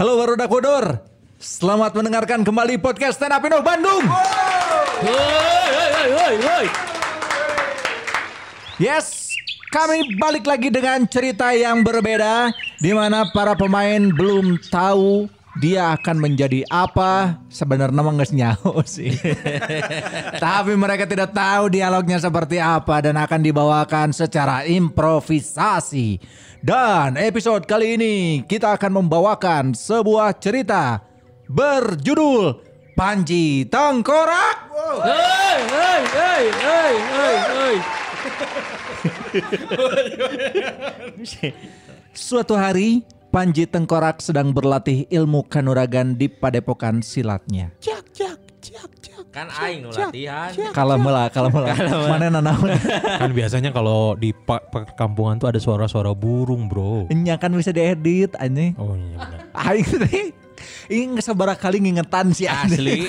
Halo Waroda Kodor. Selamat mendengarkan kembali podcast Stand Up Indo Bandung. Yes, kami balik lagi dengan cerita yang berbeda di mana para pemain belum tahu dia akan menjadi apa? Sebenarnya mah nggak nyaho sih. Tapi mereka tidak tahu dialognya seperti apa dan akan dibawakan secara improvisasi. Dan episode kali ini kita akan membawakan sebuah cerita berjudul Panji Tengkorak. Suatu hari, Panji Tengkorak sedang berlatih ilmu kanuragan di padepokan silatnya. Kan aing nu latihan. Kalau mela, kalau mela, mana nanaun? Kan biasanya kalau di perkampungan tuh ada suara-suara burung, Bro. Nya kan bisa diedit anjing. Oh iya benar. Aing teh ini sabar kali ngingetan si anjing Asli.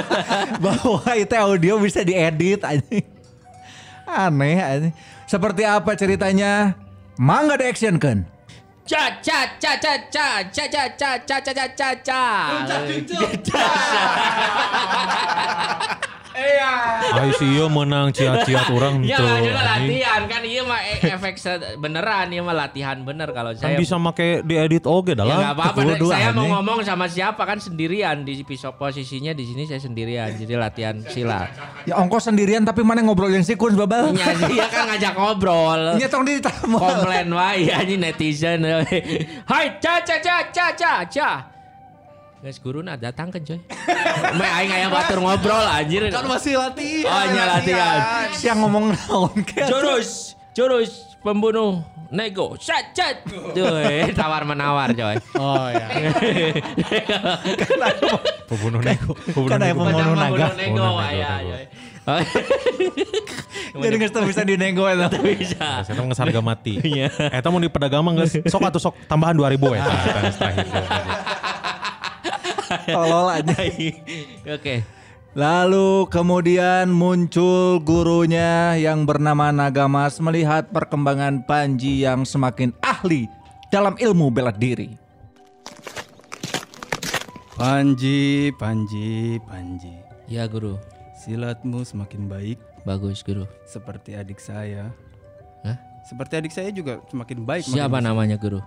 bahwa itu audio bisa diedit anjing. Aneh anjing. Seperti apa ceritanya? Mangga di action kan? Ca ca ca ca ca ca ca ca ca ca ca ca ca. Ai si ieu menang ciat-ciat orang Ya tuh. lah juga latihan kan iya mah e- efek beneran iya mah latihan bener kalau Kan saya bisa make diedit oge Ya dalam. nggak apa-apa. Saya mau ngomong sama siapa kan sendirian di pisau posisinya di sini saya sendirian jadi latihan silat. Ya ongkos sendirian tapi mana ngobrol yang sikun babal? Ya dia kan ngajak ngobrol. Nyetong di tamu. komplain wae anjing netizen. Hai ca ca ca ca ca ca. Guys guru nah datang kan coy. Mae aing aya batur ngobrol anjir. Kan masih latihan. Oh nya latihan. Siang ngomong naon ke? Jurus jurus pembunuh nego. Cat. Tuh eh, tawar menawar coy. Oh ya. Pembunuh nego. Pembunuh Kan nego. pembunuh Pembunuh naga. nego Pembunuh aya nego. aya. Oh. Jadi nggak tahu bisa dinego itu. Bisa. Saya tahu harga mati. Iya. Eta mau di pedagang mah geus sok atuh sok tambahan 2000 eta eta geus terakhir. Tolol aja. Oke. Lalu kemudian muncul gurunya yang bernama Nagamas melihat perkembangan Panji yang semakin ahli dalam ilmu bela diri. Panji, Panji, Panji. Ya guru. Silatmu semakin baik Bagus guru. seperti adik saya. Hah? Seperti adik saya juga semakin baik. Siapa namanya guru?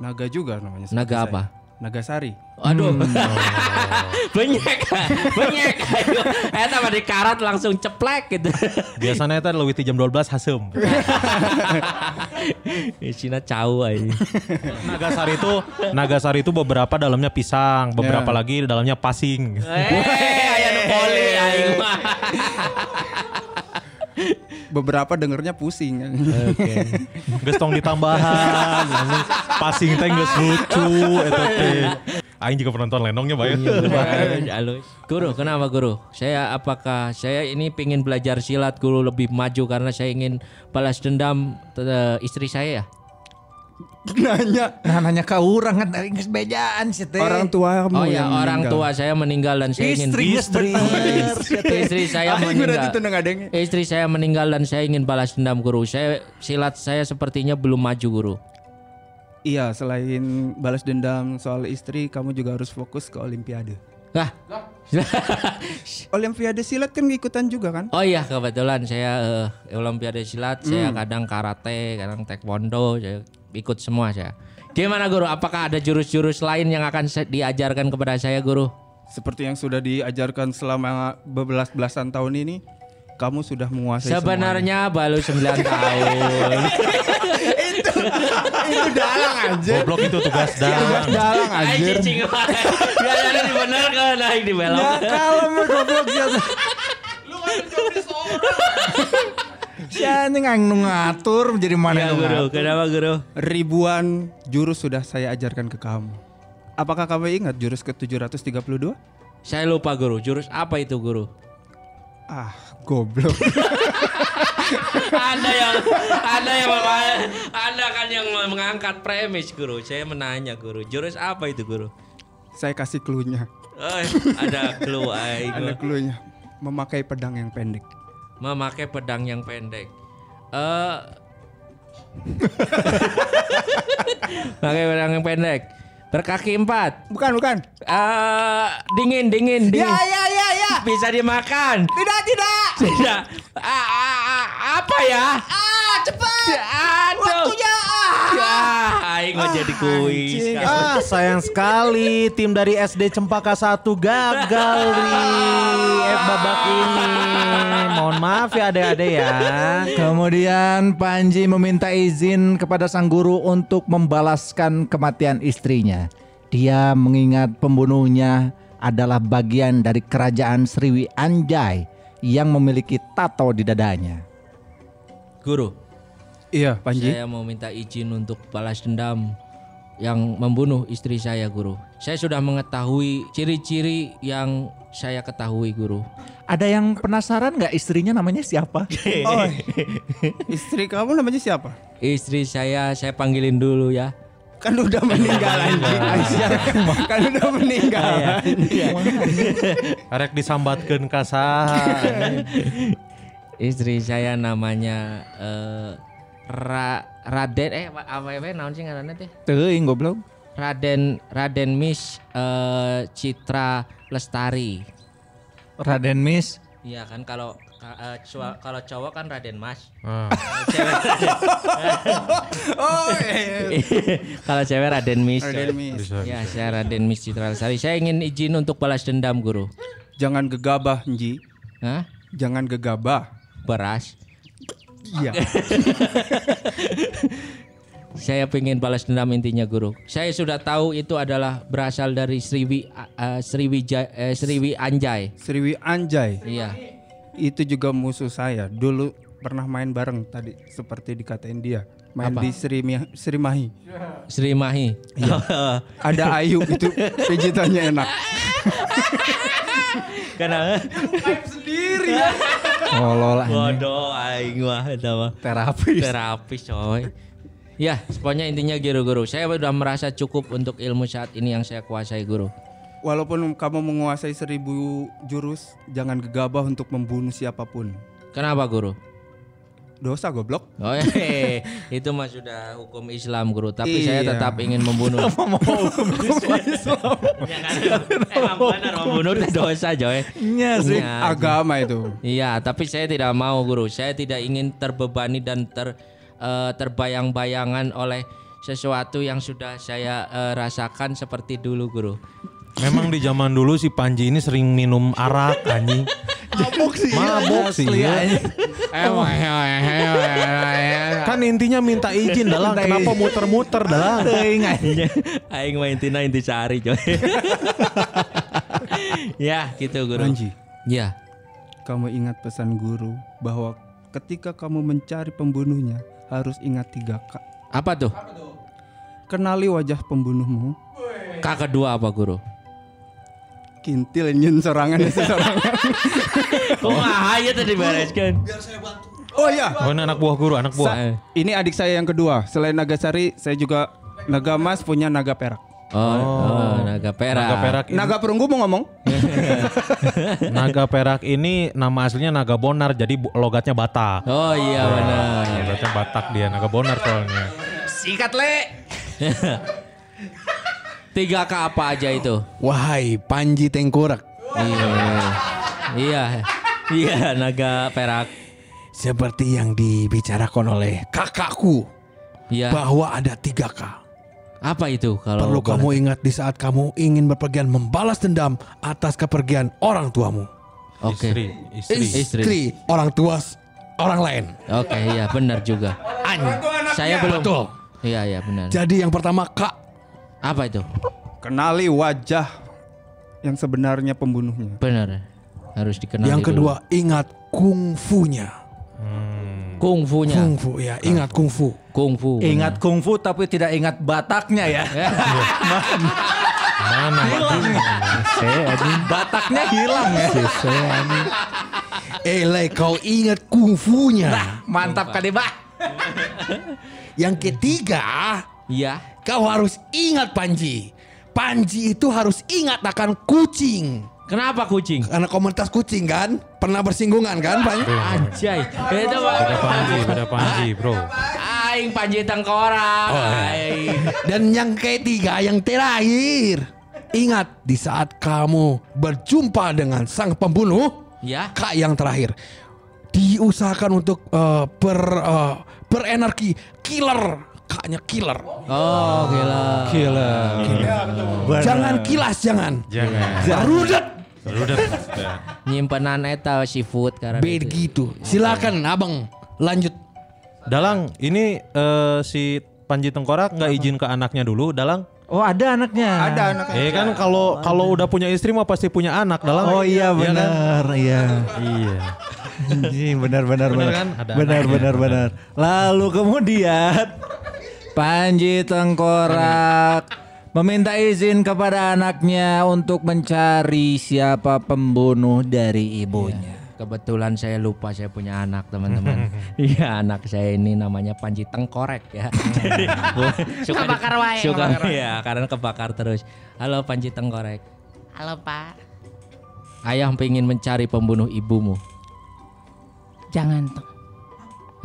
Naga juga namanya. Naga saya. apa? Naga Sari. Aduh. banyak banyak Eta mah dikarat langsung ceplek gitu. Biasanya eta leuwih jam 12 haseum. Isina cau aja. Nagasari itu Nagasari itu beberapa dalamnya pisang, beberapa Ya. lagi dalamnya pasing. Eh, aya nu poli aing mah. Beberapa dengernya pusing. Oke. Geus tong ditambahan. anjing. Pasing teh geus lucu eta teh. Aing juga penonton lenongnya bae. Halus, halus. Guru, kenapa guru? Saya apakah saya ini pingin belajar silat guru lebih maju karena saya ingin balas dendam eh, istri saya ya? Nanya Nah nanya ke orang kan dari geus bejaan sih teh. orang tua kamu Oh ya, yang orang meninggal. tua saya meninggal dan saya ingin Istri bener. istri saya berarti meninggal. Istri saya meninggal dan saya ingin balas dendam guru. Saya silat saya sepertinya belum maju guru. Iya, selain balas dendam soal istri, kamu juga harus fokus ke olimpiade. Nah. Olimpiade silat kan ikutan juga kan? oh iya kebetulan saya eh, olimpiade silat, saya kadang karate, kadang taekwondo, saya ikut semua saya. Gimana guru? Apakah ada jurus-jurus lain yang akan diajarkan kepada saya guru? Seperti yang sudah diajarkan selama bebelas belasan tahun ini, kamu sudah menguasai Sebenarnya baru 9 tahun. itu dalang aja. Goblok itu tugas Tugas dan dalang Aing anjir. cicing wae. Biasanya dibenerkeun aing dibelok. Ya kalau mau goblok ya. Si anjing aing nu ngatur menjadi mana Ya guru, ngatur. kenapa guru? Ribuan jurus sudah saya ajarkan ke kamu. Apakah kamu ingat jurus ke-732? Saya lupa guru, jurus apa itu guru? Ah, goblok. Anda yang Anda yang Anda kan yang mengangkat premis guru. Saya menanya guru, jurus apa itu guru? saya kasih clue-nya. Oh, ada clue. Ada clue-nya. Memakai pedang yang pendek. Memakai pedang yang pendek. Eh Pakai pedang yang pendek. Berkaki empat. Bukan, bukan. Eh, dingin, dingin, dingin. Ya, ya, ya, ya. Bisa dimakan. Tidak, tidak. Tidak. Ah, ah, ah, apa ya? Ah, cepat. Aduh. Waktunya. Ah. Ya, aing mau jadi kuis. Ah, sayang sekali tim dari SD Cempaka 1 gagal di eh, babak ini. Mohon maaf ya adik-adik ya. Kemudian Panji meminta izin kepada sang guru untuk membalaskan kematian istrinya. Dia mengingat pembunuhnya adalah bagian dari kerajaan Sriwi Anjay yang memiliki tato di dadanya. Guru, Iya, Panji. saya mau minta izin untuk balas dendam yang membunuh istri saya, Guru. Saya sudah mengetahui ciri-ciri yang saya ketahui, Guru. Ada yang penasaran nggak istrinya namanya siapa? Oh, istri kamu namanya siapa? Istri saya saya panggilin dulu ya. Kan udah meninggal anjing. Aisyah. kan udah meninggal. Arek disambatkeun ka saha. Istri saya namanya eh, Ra- Raden eh apa apa naon sih ngaranna teh? Teuing goblok. Raden Raden Miss eh, Citra Lestari. Raden Miss. Iya kan kalau ka- cua- kalau cowok kan Raden Mas. Ah. Kalau cewek Oh, iya. kalau cewek Raden Miss. Raden Miss. Ya, saya Raden Miss Citra Lestari. Saya ingin izin untuk balas dendam, Guru. Jangan gegabah, Nji. Hah? Jangan gegabah. Beras. Iya. Saya pengen balas dendam intinya, Guru. Saya sudah tahu itu adalah berasal dari Sriwi eh, Sriwi eh, Sriwi Anjay. Sriwi Anjay. Iya. Itu juga musuh saya. Dulu pernah main bareng tadi seperti dikatain dia. Main Apa? di Sri, Sri Mahi. Sri Mahi. Ada Ayu itu pijitannya enak. Karena Tolol bodoh aing mah eta mah. terapis. Terapis coy. Ya, pokoknya intinya guru-guru. Saya sudah merasa cukup untuk ilmu saat ini yang saya kuasai, Guru. Walaupun kamu menguasai seribu jurus, jangan gegabah untuk membunuh siapa pun. Kenapa, Guru? Dosa goblok. Oh, eh, itu mah sudah hukum Islam, Guru. Tapi saya Iya. tetap ingin membunuh. Ya kan? Emang benar membunuh itu dosa, Joy. Iya sih. Iya, Agama itu. Iya, tapi saya tidak mau, Guru. Saya tidak ingin terbebani dan ter eh, terbayang-bayangan oleh sesuatu yang sudah saya eh, rasakan seperti dulu, Guru. Memang di zaman dulu si Panji ini sering minum arak anjing. Mabuk sih. Mabuk sih, ya. Kan intinya minta izin dalang. Kenapa muter-muter dalang? Anjing. Aing mah intina inti sehari, Joy. ya, gitu, Guru. Ranji, Ya. kamu ingat pesan guru bahwa ketika kamu mencari pembunuhnya harus ingat tiga K. Apa tuh? Kenali wajah pembunuhmu. Kak kedua apa, Guru? Kintil nyen sorangan sesorangan. Oh, aja tadi bereskan. Oh iya, Oh ini anak buah guru, anak buah. Sa- ini adik saya yang kedua. Selain Nagasari, saya juga Naga Mas punya Naga Perak. Oh, oh, naga perak. Naga perak ini, Naga perunggu mau ngomong? naga perak ini nama aslinya naga bonar jadi logatnya Batak. Oh iya benar. Logatnya Batak dia, naga bonar soalnya. Sikat le. Tiga K apa aja itu? Wahai Panji Tengkorak, Iya. Iya. Iya, naga perak. seperti yang dibicarakan oleh kakakku Iya. bahwa ada 3K. Apa itu kalau Perlu kamu ingat di saat kamu ingin berpergian membalas dendam atas kepergian orang tuamu. Oke. Istri, istri. Istri. orang tua orang lain. Oke, iya benar juga. Saya belum. Betul. Iya, iya benar. Jadi yang pertama K, Apa itu? Kenali wajah yang sebenarnya pembunuhnya. Benar. Harus dikenal. yang kedua ingat kungfunya. kungfunya. Kungfu ya, ingat kungfu. Kungfu. benar. Ingat kungfu tapi tidak ingat Bataknya ya. Mana? Bataknya hilang ya. Ele kau ingat kungfunya. Mantap kali bah. Yang ketiga, Iya. kau harus ingat Panji. Panji itu harus ingat akan kucing. Kenapa kucing? Karena komunitas kucing kan pernah bersinggungan kan Panji? Anjay. Itu Panji, beda Panji bro. aing Panji Tengkorak. Oh, iya. Aing. Dan yang ketiga, yang terakhir. Ingat di saat kamu berjumpa dengan sang pembunuh, Ya. kak yang terakhir diusahakan untuk eh, ber eh, berenergi killer, kaknya killer. Oh, gila. Killer. Jangan kilas, jangan. Jangan. Rudet. Nyimpenan eta seafood karena Begitu. Silakan, abang, lanjut. Dalang, ini eh, si Panji Tengkorak nggak izin ke anaknya dulu, Dalang? Oh ada anaknya. Ada anak Eh kan kalau kalau udah punya istri mah pasti punya anak, Dalang. Oh iya kan? benar, iya. Iya. Anjing benar benar Benar benar. kan? Benar anaknya. benar benar. Lalu kemudian Panji Tengkorak meminta izin kepada anaknya untuk mencari siapa pembunuh dari ibunya. Kebetulan saya lupa saya punya anak teman-teman. Iya anak saya ini namanya Panji Tengkorek ya. suka Kebakar wae, Suka ya karena kebakar terus. Halo Panji Tengkorek. Halo Pak, Ayah pengen mencari pembunuh ibumu. jangan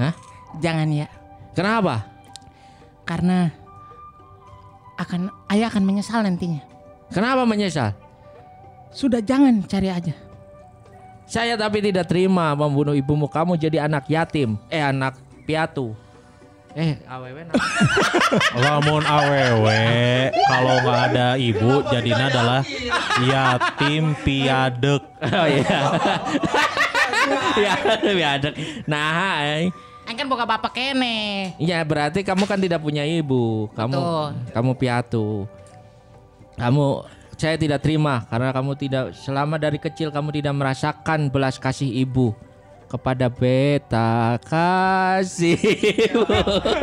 Hah? jangan ya, Kenapa? Karena akan ayah akan menyesal nantinya. Kenapa menyesal? Sudah jangan cari aja. Saya tapi tidak terima membunuh ibumu. Kamu jadi anak yatim. Eh anak piatu. Eh awewe Lamun awewe kalau nggak ada ibu jadinya adalah yatim piadek. Oh iya. ya, biadek. Nah, eh. Kan boga bapak kene. ya berarti kamu kan tidak punya ibu. Kamu Betul. kamu piatu. Kamu saya tidak terima karena kamu tidak selama dari kecil kamu tidak merasakan belas kasih ibu kepada beta kasih ibu.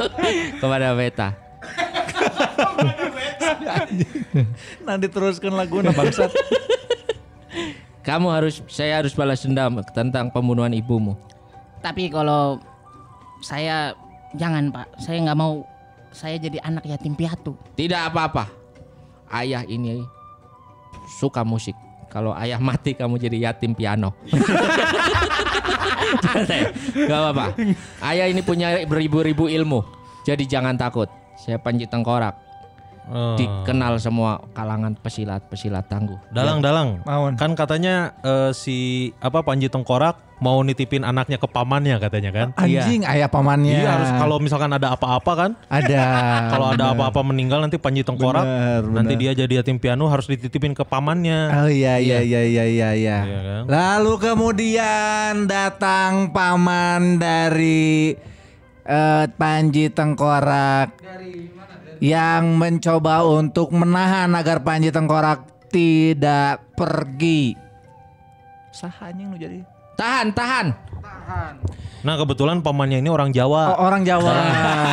kepada beta. Nanti teruskan lagu bangsat. Kamu harus saya harus balas dendam tentang pembunuhan ibumu. Tapi kalau saya jangan Pak, saya nggak mau saya jadi anak yatim piatu. Tidak apa-apa. Ayah ini suka musik. Kalau ayah mati kamu jadi yatim piano. Gak apa-apa. Ayah ini punya beribu-ribu ilmu. Jadi jangan takut. Saya Panji Tengkorak. Oh. Dikenal semua kalangan pesilat-pesilat tangguh. Dalang, dalang. Mawon. Kan katanya eh, si apa Panji Tengkorak mau nitipin anaknya ke pamannya katanya kan? Anjing ayah pamannya. Iya harus kalau misalkan ada apa-apa kan? ada. Kalau ada apa-apa meninggal nanti Panji Tengkorak Bener, nanti bener. dia jadi yatim piano harus dititipin ke pamannya. Oh iya iya iya iya iya iya. Iya kan? Lalu kemudian datang paman dari eh, Panji Tengkorak yang mencoba untuk menahan agar Panji Tengkorak tidak pergi. Sah anjing nu jadi. Tahan, tahan. Nah kebetulan pamannya ini orang Jawa. Oh, orang Jawa.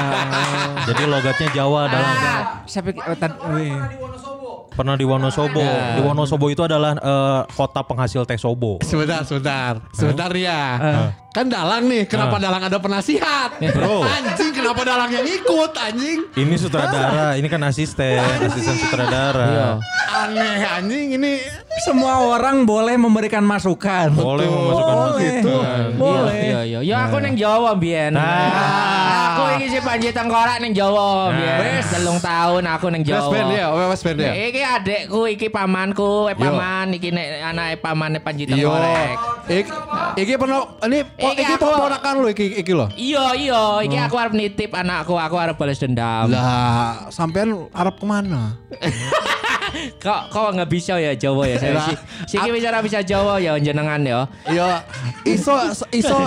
Jadi logatnya Jawa dalam Saya pikir oh, pernah di Wonosobo. Di Wonosobo itu adalah eh, kota penghasil teh sobo. Sebentar, sebentar, sebentar ya. Kan dalang nih, kenapa dalang ada penasihat? Bro. Anjing, kenapa dalang yang ikut, anjing? Ini sutradara, ini kan asisten, asisten sutradara. Aneh, anjing ini. Semua orang boleh memberikan masukan. Boleh memasukkan masukan. Boleh. Iya, iya. Ya aku neng Jawa biyen. Aku iki si Panji Tengkorak neng Jawa biyen. Telung tahun aku neng Jawa. West Band ya, West Band ya. Iki adekku, iki pamanku, eh paman, iki nek anake pamane Panji Iya. Tengkorek. Ik- Iki pernah ini Iki iki aku- ponakan lu iki iki lo. Iya, iya, iki aku arep nitip anakku, aku arep balas dendam. Lah, sampean Arab ke mana? Kok kok nggak bisa ya Jawa ya saya sih. Siki bicara bisa Jawa ya jenengan ya. Iya, iso Iso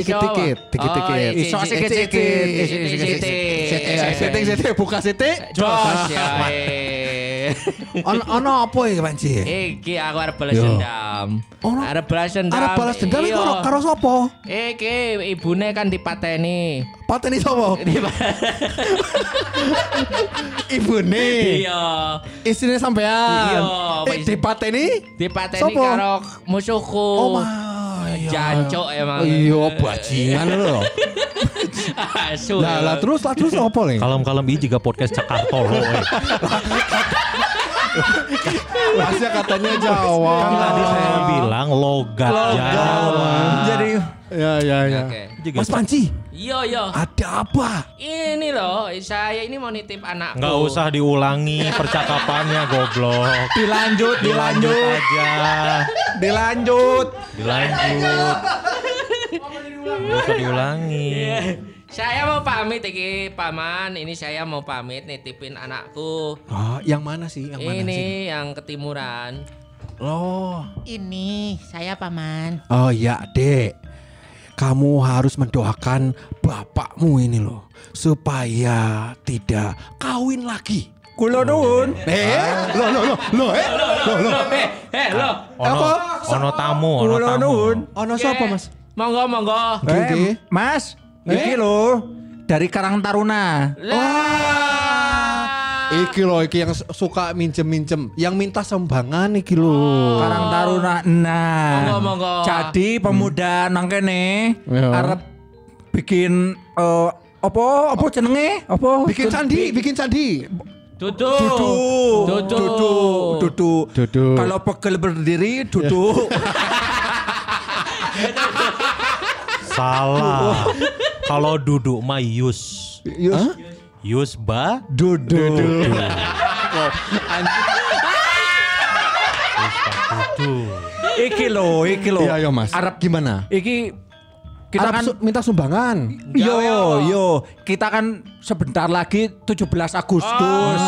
dikit-dikit, apa? dikit-dikit. Oh, Iso sikit-sikit. siti, siti, buka siti. Jos ya. eh. Ono ono apa ya, Panji? Iki aku arep balas dendam. Arep balas dendam. Arab balas dendam Iya. karo karo sapa? Iki ibune kan dipateni. Pateni sapa? Ibune. Iya. Istrinya sampean. Iya, Eh, dipateni? Dipateni karo musuhku. Oh, iya. Jancuk emang. Iya, bajingan lu. Asu. Lah, lah terus lah terus apa nih? Kalem-kalem ini juga podcast Jakarta loh. eh. Masnya katanya Jawa. Kan tadi saya bilang logat, Jawa. Jadi Ya ya ya. Oke. Mas Panji, Yo yo. ada apa? Ini loh, saya ini mau nitip anakku. Nggak usah diulangi percakapannya goblok. Dilanjut, dilanjut, aja. dilanjut. Dilanjut. Nggak usah diulangi. Saya mau pamit iki, Paman. Ini saya mau pamit nitipin anakku. Oh, yang mana sih? Yang mana ini sih? yang ketimuran. Loh. Ini saya paman. Oh ya, Dek. Kamu harus mendoakan bapakmu ini loh supaya tidak kawin lagi. Kulo nuwun. Eh, lo lo lo lo eh. Lo lo. Eh, eh, lo. Ono, ono tamu, ono Kulo tamu. nuwun. Ono siapa, Mas? Monggo, monggo. Eh, Mas, iki lho dari Karang Taruna. Iki loh, iki yang suka minjem-minjem, yang minta sumbangan iki loh. Karang Taruna. Nah. Monggo, monggo. Jadi pemuda nang kene Ya. arep bikin eh, apa apa jenenge? Apa? Bikin candi, bikin candi. Duduk. Duduk. Duduk. Duduk. Duduk. Duduk. Kalau pegel berdiri duduk. Salah. Kalau duduk mah yus. Yus. Yus ba duduk. duduk. Iki lo, iki lo. Iya, iya, Mas. Arep Gimana? iki kita Arab kan su- minta sumbangan. yo yo kita kan sebentar lagi 17 Agustus.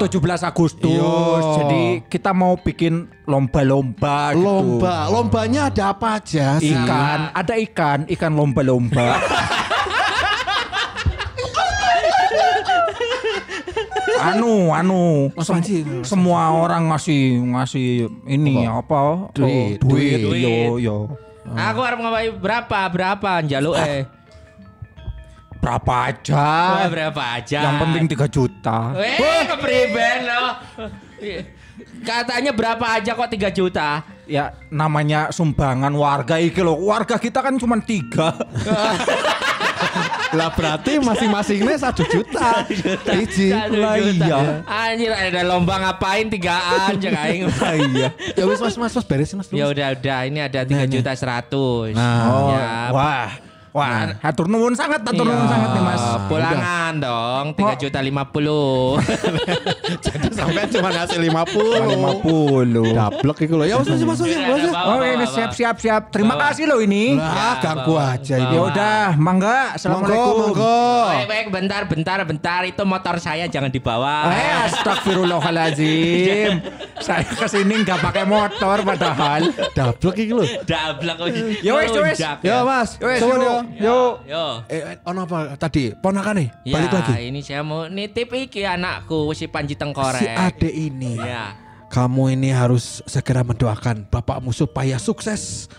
17 Agustus. Iya. Jadi kita mau bikin lomba-lomba gitu. Lomba, lombanya ada apa aja sih? Ikan, ada ikan, ikan lomba-lomba. anu, anu, sem- semua orang ngasih ngasih ini apa? Duit, Oh, duit, duit. yo yo. Aku harus ngapain berapa? Berapa njaluk eh? Berapa aja? Wah, berapa aja? Yang penting 3 juta. Eh, kepriben lo. Katanya berapa aja kok 3 juta? Ya namanya sumbangan warga iki loh. Warga kita kan cuma tiga. Lah berarti masing-masingnya satu juta. Iji. Lah iya. Anjir ada lomba ngapain tigaan cek aing. iya. Ya wis mas mas mas beresin mas. Ya udah udah ini ada 3 juta 100. Nah. Oh, Ya, wah. Wah, hatur nuwun sangat, hatur Iya. nuwun sangat nih Mas. Pulangan dong 3 juta 50. Jadi sampai cuma ngasih 50. 50. Dablek itu loh. Ya mas mas mas mas. Iya, mas. ada bawa, Oh ini siap siap siap. Terima Bawa. kasih loh ini. Lah ganggu aja ini. Ya udah, mangga. Assalamualaikum. monggo. Baik, baik, bentar, bentar, bentar. Itu motor saya jangan dibawa. Eh, astagfirullahaladzim. Saya ke sini nggak pakai motor padahal. Dablek itu loh. Dablek. Ya wes, ya wes. Ya mas. Wes, Suwun yuk, ya. yuk. Yo. Eh, ono apa tadi? Ponakan nih, Ya, balik lagi. ini saya mau nitip iki anakku si Panji Tengkorek. Si Ade ini. Ya. Kamu ini harus segera mendoakan bapakmu supaya sukses.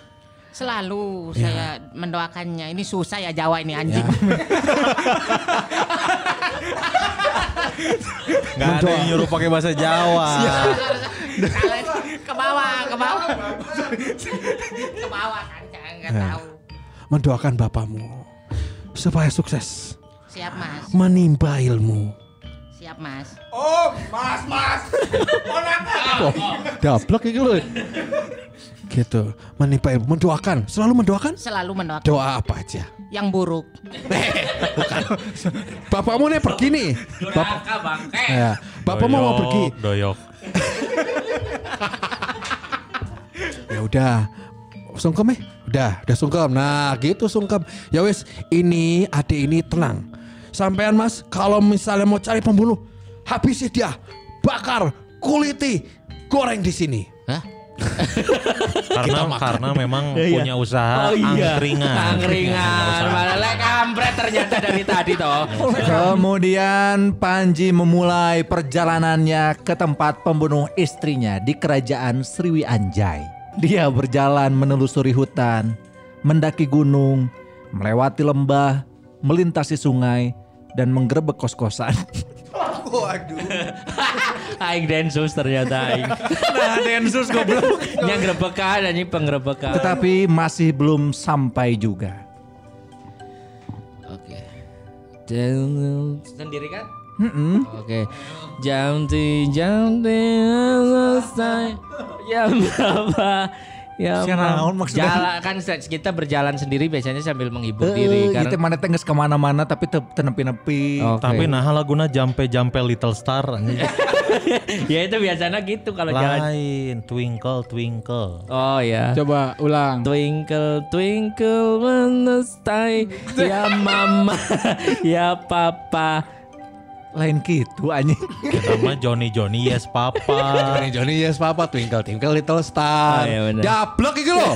Selalu saya mendoakannya. Ini susah ya Jawa ini anjing. Nggak ada yang nyuruh pakai bahasa Jawa. Ke bawah, ke bawah. ke bawah kan, jangan nggak tahu. Mendoakan bapakmu supaya sukses, Siap mas, menimba ilmu. siap mas. Oh, Mas, Mas. Dablek itu loh. Gitu, menimba ilmu, mendoakan, selalu mendoakan. Selalu mendoakan Doa apa aja? yang buruk. Bapakmu nih pergi nih. Bapak, bangke. ya, bapakmu mau pergi. Doyok. Ya udah, sungkem eh. Udah, udah sungkem. Nah, gitu sungkem. Ya wes, ini adik ini tenang. Sampean Mas, kalau misalnya mau cari pembunuh, habisi dia, bakar, kuliti, goreng di sini. Hah? Karena karena memang punya usaha Oh iya. angkringan. Angkringan. Malah kampret ternyata dari tadi toh. Kemudian Panji memulai perjalanannya ke tempat pembunuh istrinya di kerajaan Sriwi Anjay. Dia berjalan menelusuri hutan, mendaki gunung, melewati lembah, melintasi sungai, dan menggerebek kos-kosan. Aing densus ternyata aing. nah, Densus goblok. Yang grebekan anjing penggerebekan. Tetapi masih belum sampai juga. Oke. Dan- Sendiri kan? Mm-mm. Oke. Jam ti jam ti selesai. Jam berapa? Ya, Sia naon maksudnya? Jalan kan kita berjalan sendiri biasanya sambil menghibur Eh, diri gitu karena mana teh geus ke mana-mana tapi teu teu nepi-nepi. Oke. Tapi nah laguna jampe-jampe Little Star ya itu biasanya gitu kalau jalan. Lain Twinkle Twinkle. Oh ya. Coba ulang. Twinkle twinkle in the sky ya mama ya papa Lain gitu anjing. Kita mah Johnny Johnny yes papa. Johnny Johnny yes papa twinkle twinkle little star. Oh, iya. Daplek iki loh.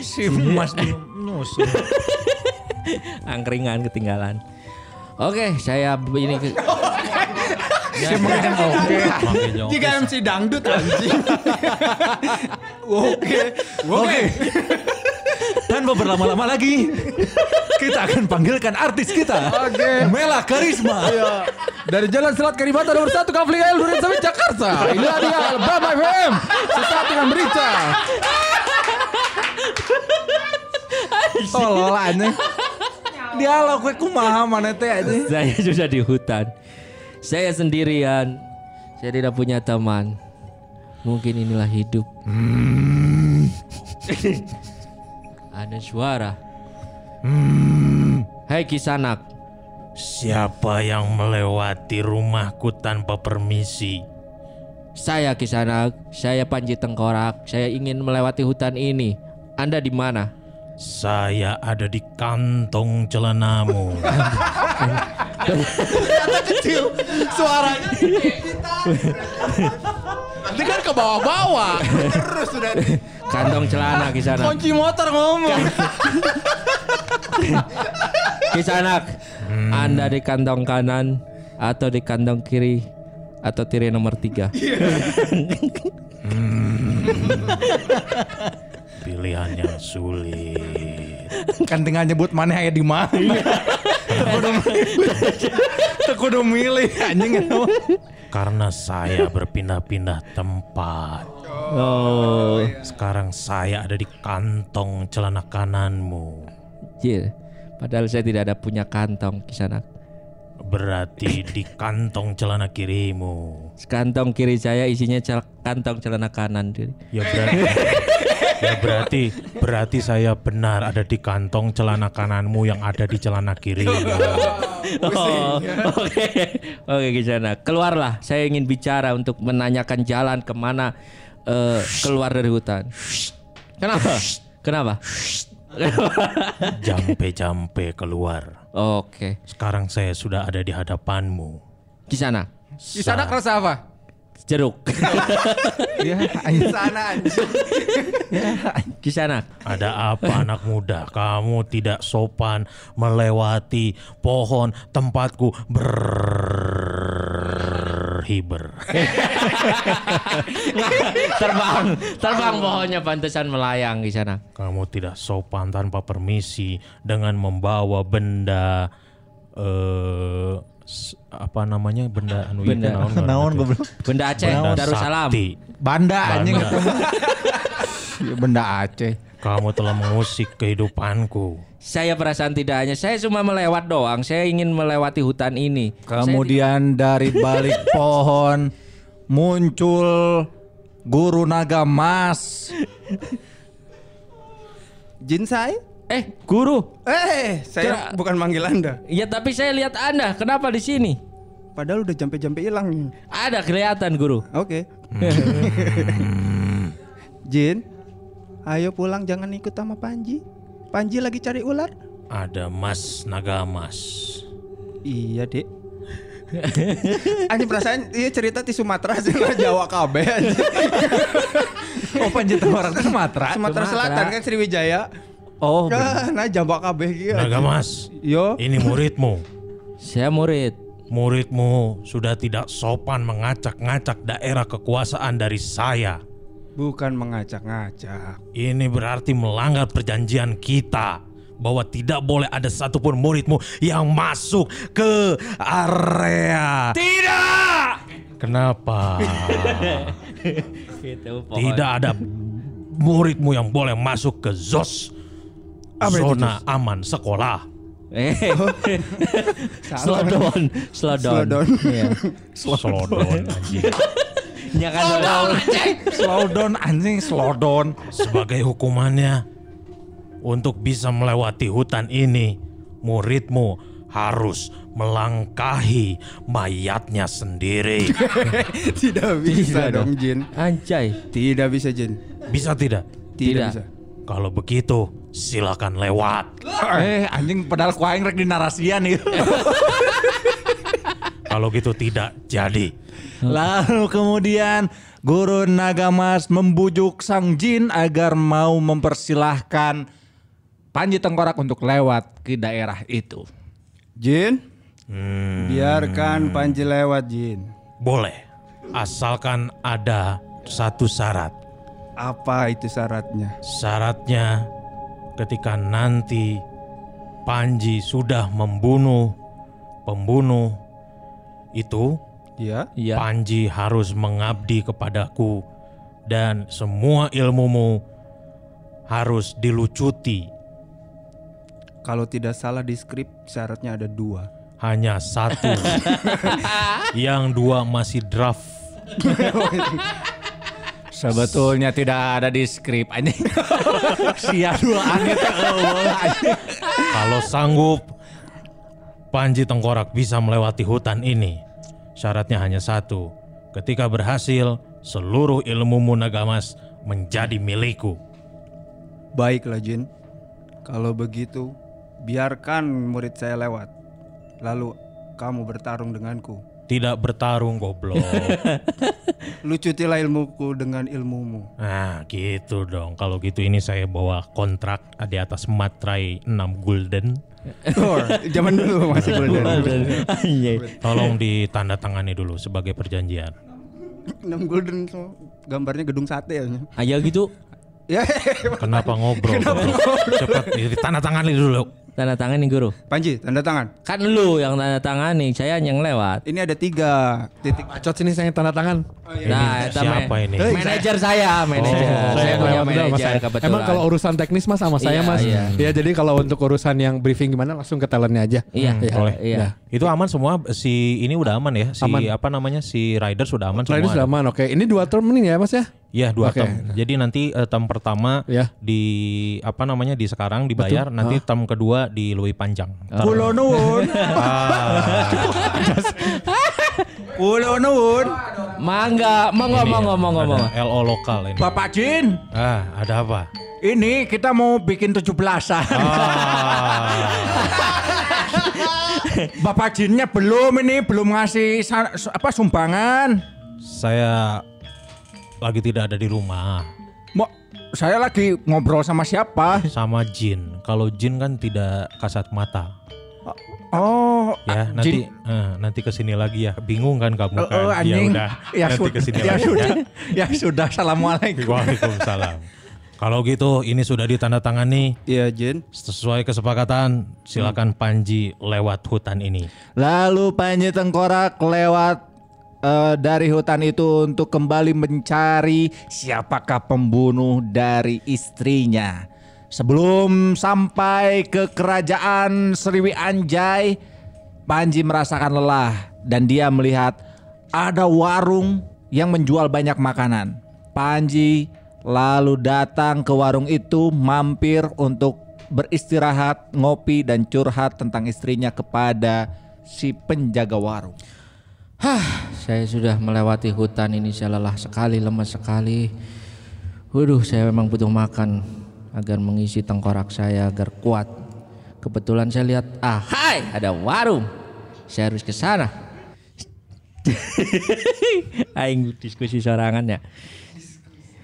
si Mas belum nyusul. angkringan ketinggalan. Oke, saya ini ke- Si mengen oke. Jika MC dangdut anjing. Oke. Oke. Tanpa berlama-lama lagi, kita akan panggilkan artis kita. Oke. Mela Karisma. Iya. Dari Jalan Selat Kalibata nomor 1 Kafli L Duren Sawit Jakarta. Inilah dia Bama FM. Sesaat dengan berita. Tolol anjing. Dialog gue kumaha mana teh anjing. saya sudah di hutan. Saya sendirian. Saya tidak punya teman. Mungkin inilah hidup. Ada suara. Hai Kisanak. Siapa yang melewati rumahku tanpa permisi? Saya Kisanak. Saya Panji Tengkorak. Saya ingin melewati hutan ini. Anda di mana? Saya ada di kantong celanamu. Kecil suaranya. Nanti kan ke bawah-bawah. Terus sudah. Kantong celana Kisanak. Kunci motor ngomong. Kisanak. Anda di kantong kanan atau di kantong kiri atau tirai nomor tiga. Pilihan yang sulit. Kan tinggal nyebut mana aya di mana. Kudu milih. Teu kudu milih anjing. Karena saya berpindah-pindah tempat. Oh, Sekarang saya ada di kantong celana kananmu. iya. Padahal saya tidak ada punya kantong Kisanak. Berarti di kantong celana kirimu. Kantong kiri saya isinya cel- kantong celana kanan. Ya berarti Ya berarti berarti saya benar ada di kantong celana kananmu yang ada di celana kirimu. Oh, oke, oke Kisanak. Keluarlah. Saya ingin bicara untuk menanyakan jalan ke mana eh, keluar dari hutan. Kenapa? Kenapa? Jampe-jampe keluar. Oke, Sekarang saya sudah ada di hadapanmu. Kisanak. Di sana kerasa apa? Jeruk. Ya. Sana anjing. Kisanak. Ada apa anak muda? Kamu tidak sopan melewati pohon tempatku berhiber. terbang, terbang pohonnya pantesan melayang di sana. Kamu tidak sopan tanpa permisi dengan membawa benda eh s- apa namanya benda anu itu Benda. naon Naon goblok. Benda Aceh, Benda Darussalam. sakti. Banda anjing. Ya, Benda Aceh. Kamu telah mengusik kehidupanku. Saya perasaan tidak hanya saya cuma melewat doang. Saya ingin melewati hutan ini. Kemudian dari balik pohon muncul guru naga mas. Jinsai? Eh, guru. Eh, saya Kera- bukan manggil Anda. Ya tapi saya lihat Anda. Kenapa di sini? Padahal udah jampe-jampe hilang. Ada kelihatan guru. Oke. Jin, ayo pulang jangan ikut sama Panji. Panji lagi cari ular. Ada Mas Nagamas. Iya, Dek. Anjing perasaan iya cerita di Sumatera sih lah Jawa anjing. Oh panjat orang Sumatera. Sumatera Selatan kan Sriwijaya. Oh, Ah, nah Jawa KB gitu. Nagamas, Yo. ini muridmu. Saya murid. Muridmu sudah tidak sopan mengacak-ngacak daerah kekuasaan dari saya. Bukan mengacak-ngacak. Ini berarti melanggar perjanjian kita bahwa tidak boleh ada satupun muridmu yang masuk ke area. Tidak. Kenapa? Itu tidak ada muridmu yang boleh masuk ke ZOS. Zona aman sekolah. Eh. slow down, slow down. Slow down. Iya. Slodon anjing. Jangan slow slow down anjing, slow down. Sebagai hukumannya, untuk bisa melewati hutan ini, muridmu harus melangkahi mayatnya sendiri. Tidak bisa Tidak dong Jin. Anjay. Tidak bisa Jin. Bisa tidak? Tidak, Tidak. bisa. Kalau begitu, silakan lewat. Eh anjing padahal ku aing rek di narasian nih. Kalau gitu tidak jadi. Lalu kemudian Guru Nagamas membujuk sang jin agar mau mempersilahkan Panji Tengkorak untuk lewat ke daerah itu. Jin, Hmm, biarkan Panji lewat Jin. boleh. Asalkan ada satu syarat. Apa itu syaratnya? Syaratnya ketika nanti Panji sudah membunuh pembunuh itu, Ya. Iya. Panji harus mengabdi kepadaku dan semua ilmumu harus dilucuti. Kalau tidak salah di skrip syaratnya ada dua. Hanya satu. Yang dua masih draft. Sebetulnya tidak ada di skrip anjing. Sia dua aneh. Kalau sanggup Panji Tengkorak bisa melewati hutan ini. Syaratnya hanya satu. Ketika berhasil, seluruh ilmumu Nagamas menjadi milikku. Baiklah Jin. Kalau begitu, biarkan murid saya lewat. Lalu kamu bertarung denganku. Tidak bertarung goblok. Lucutilah ilmuku dengan ilmumu. Nah gitu dong. Kalau gitu ini saya bawa kontrak di atas matrai 6 gulden. Oh, zaman dulu masih golden. Anjay. Tolong ditandatangani dulu sebagai perjanjian. 6 golden so, gambarnya gedung sate ya. Ayo gitu. Ya, Kenapa ngobrol? goblok? Cepat ditandatangani dulu. Tanda tangan nih guru. Panji, tanda tangan. Kan lu yang tanda tangan nih, saya yang lewat. Ini ada tiga titik. Bacot sini saya tanda tangan. Nah, eta Siapa ini? Manajer saya, manajer. Oh, saya Saya punya manajer saya. kebetulan. Emang kalau urusan teknis mas sama saya Iya, mas. iya. Ya jadi kalau untuk urusan yang briefing gimana langsung ke talentnya aja. Iya, Ya, boleh. Iya. Ya. Itu aman semua si ini udah aman ya si Aman. apa namanya si rider sudah aman Nah, semua. ini sudah aman. Oke, ini dua term ini ya mas ya. Iya dua Oke. term. Jadi nanti eh, term pertama Ya. di apa namanya di sekarang dibayar, nanti term kedua di lebih panjang. Kulo nuwun. Kulo nuwun. Mangga, monggo, monggo, monggo, monggo. LO lokal ini. Bapak Jin, Ah, ada apa? ini kita mau bikin 17-an. Ah, Bapak Jinnya belum ini, belum ngasih apa sumbangan. saya lagi tidak ada di rumah Mau saya lagi ngobrol sama siapa? sama Jin. Kalau Jin kan tidak kasat mata. Oh, Ya, ah, nanti Jin. eh, nanti ke sini lagi ya. Bingung kan kamu Oh, kan? oh, anjing. Ya udah, Ya, nanti sudah. ke sini Ya lagi sudah. ya. Ya sudah. Assalamualaikum. Waalaikumsalam. Kalau gitu ini sudah ditandatangani Iya Jin. sesuai kesepakatan. Silakan Panji lewat hutan ini. Lalu Panji Tengkorak lewat eh, dari hutan itu untuk kembali mencari siapakah pembunuh dari istrinya. Sebelum sampai ke kerajaan Sriwi Anjay, Panji merasakan lelah dan dia melihat ada warung yang menjual banyak makanan. Panji lalu datang ke warung itu mampir untuk beristirahat, ngopi dan curhat tentang istrinya kepada si penjaga warung. Saya sudah melewati hutan ini, saya lelah sekali, lemas sekali. Waduh, saya memang butuh makan agar mengisi tengkorak saya agar kuat. Kebetulan saya lihat, ah, hai, ada warung. Saya harus ke sana. Aing diskusi sorangan ya.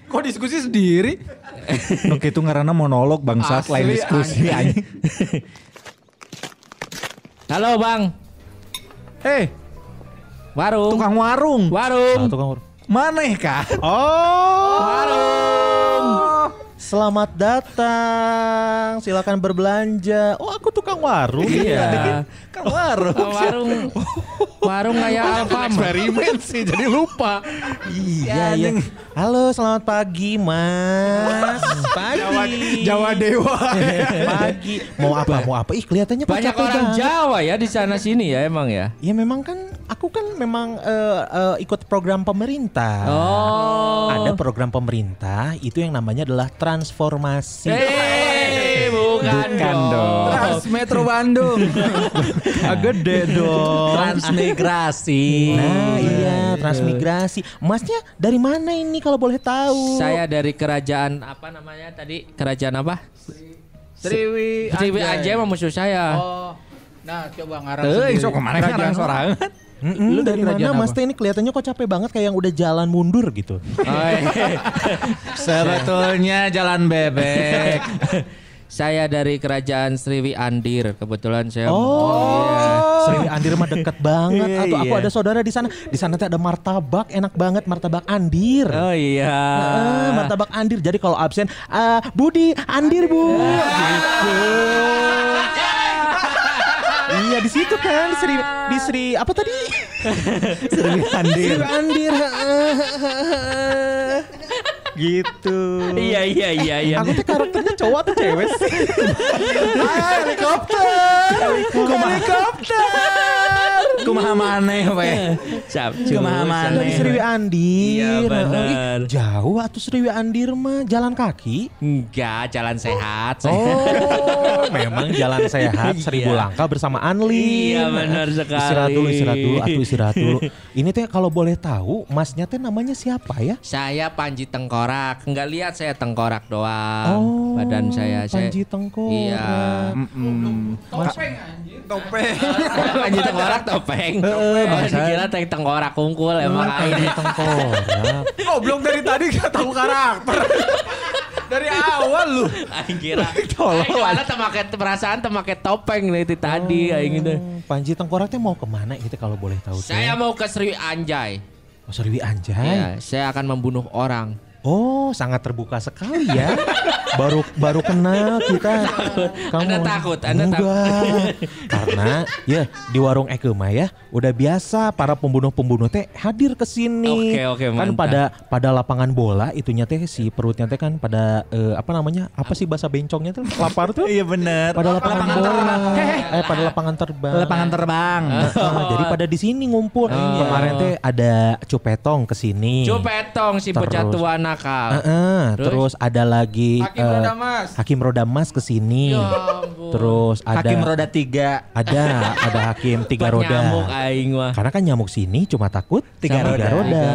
Kok diskusi sendiri? Nuk itu ngarana monolog bangsat Asli, lain diskusi. Halo, Bang. Eh, Warung. tukang warung. Warung. Satu kang Maneh kah? Oh. Selamat datang. Silakan berbelanja. Oh, aku tukang warung. Iya. Kang warung. warung. Warung kayak Alfamart. Eksperimen sih jadi lupa. Iya, iya. Halo, selamat pagi, Mas. Pagi. Jawa Dewa. Pagi. Mau apa? Mau apa? Ih, kelihatannya Banyak orang banget. Jawa ya di sana sini ya emang ya. Ya memang kan aku kan memang eh, eh, ikut program pemerintah. Oh. Ada program pemerintah itu yang namanya adalah transformasi. Eh, bukan, dong. Trans Metro Bandung. Ah, Gede dong. Transmigrasi. Nah, iya, transmigrasi. Masnya dari mana ini kalau boleh tahu? Saya dari kerajaan apa namanya tadi? Kerajaan apa? Sriwi Sriwi Anjay mah musuh saya. Oh. Nah, coba ngarang Eh, sok ke mana ngarang sorangan? Mm-mm, Lu dari dari mana kerajaan Mas? Teh ini kelihatannya kok capek banget kayak yang udah jalan mundur gitu. Oh, iya. Sebetulnya jalan bebek. saya dari kerajaan Sriwi Andir. Kebetulan saya Oh, Iya. Sriwi Andir mah deket banget. Atau aku Iya. ada saudara di sana. Di sana tuh ada martabak, enak banget martabak Andir. Oh iya. Ah, martabak Andir. Jadi kalau absen, ah, Budi Andir bu. Gitu. iya di situ kan Sri di Sri apa tadi? Sriwi Andir. Sri Andir. Gitu. Iya iya iya iya. Aku tuh karakternya cowok atau cewek sih? helikopter. Helikopter. Kumaha maneh we. Sabcu. Kumaha maneh. Dari Sriwi Andir. Iya, benar. Ih, jauh atuh Sriwi Andir mah jalan kaki. Enggak, jalan sehat. Oh, memang jalan sehat seribu Iya. langkah bersama Anli. Iya, benar sekali. Istirahat dulu, istirahat dulu, atuh istirahat dulu. Ini teh kalau boleh tahu, masnya teh namanya siapa ya? Saya Panji Tengkorak. Enggak lihat saya tengkorak doang. Oh, Badan saya saya Panji Tengkorak. Iya. Topeng. Panji Tengkorak topeng. Oh, dikira teng tengkorak kungkul emang Panji Tengkorak. Goblok dari tadi gak tahu karakter. dari awal lu. Aing kira. Aing mana temake perasaan temake topeng nih itu tadi aing itu. Hmm, Panji Tengkorak teh mau ke mana gitu kalau boleh tahu? Saya mau ke Sri Anjay. Oh, Sriwi Anjay. Iya, saya akan membunuh orang. Oh, sangat terbuka sekali ya. baru baru kenal kita. Anda takut, Anda Enggak. Karena ya di warung Eke mah ya udah biasa para pembunuh-pembunuh teh hadir ke sini. Oke, oke, Kan mantap. pada pada lapangan bola itunya teh si perutnya teh kan pada eh, apa namanya? Apa sih bahasa bencongnya tuh? Lapar tuh. Iya bener. Pada lapangan, Lapangan bola. terbang. Eh pada lapangan terbang. Lapangan terbang. Heeh, jadi pada di sini ngumpul. Kemarin teh ada Cupetong ke sini. Cupetong si pecatua nakal. Heeh, terus? ada lagi Hakim eh, Roda Mas. Hakim Roda Mas ke sini. Ya ampun. Terus ada Hakim roda tiga. ada ada hakim tiga roda. Nyamuk aing mah. Karena kan nyamuk sini cuma takut tiga, Sama roda. tiga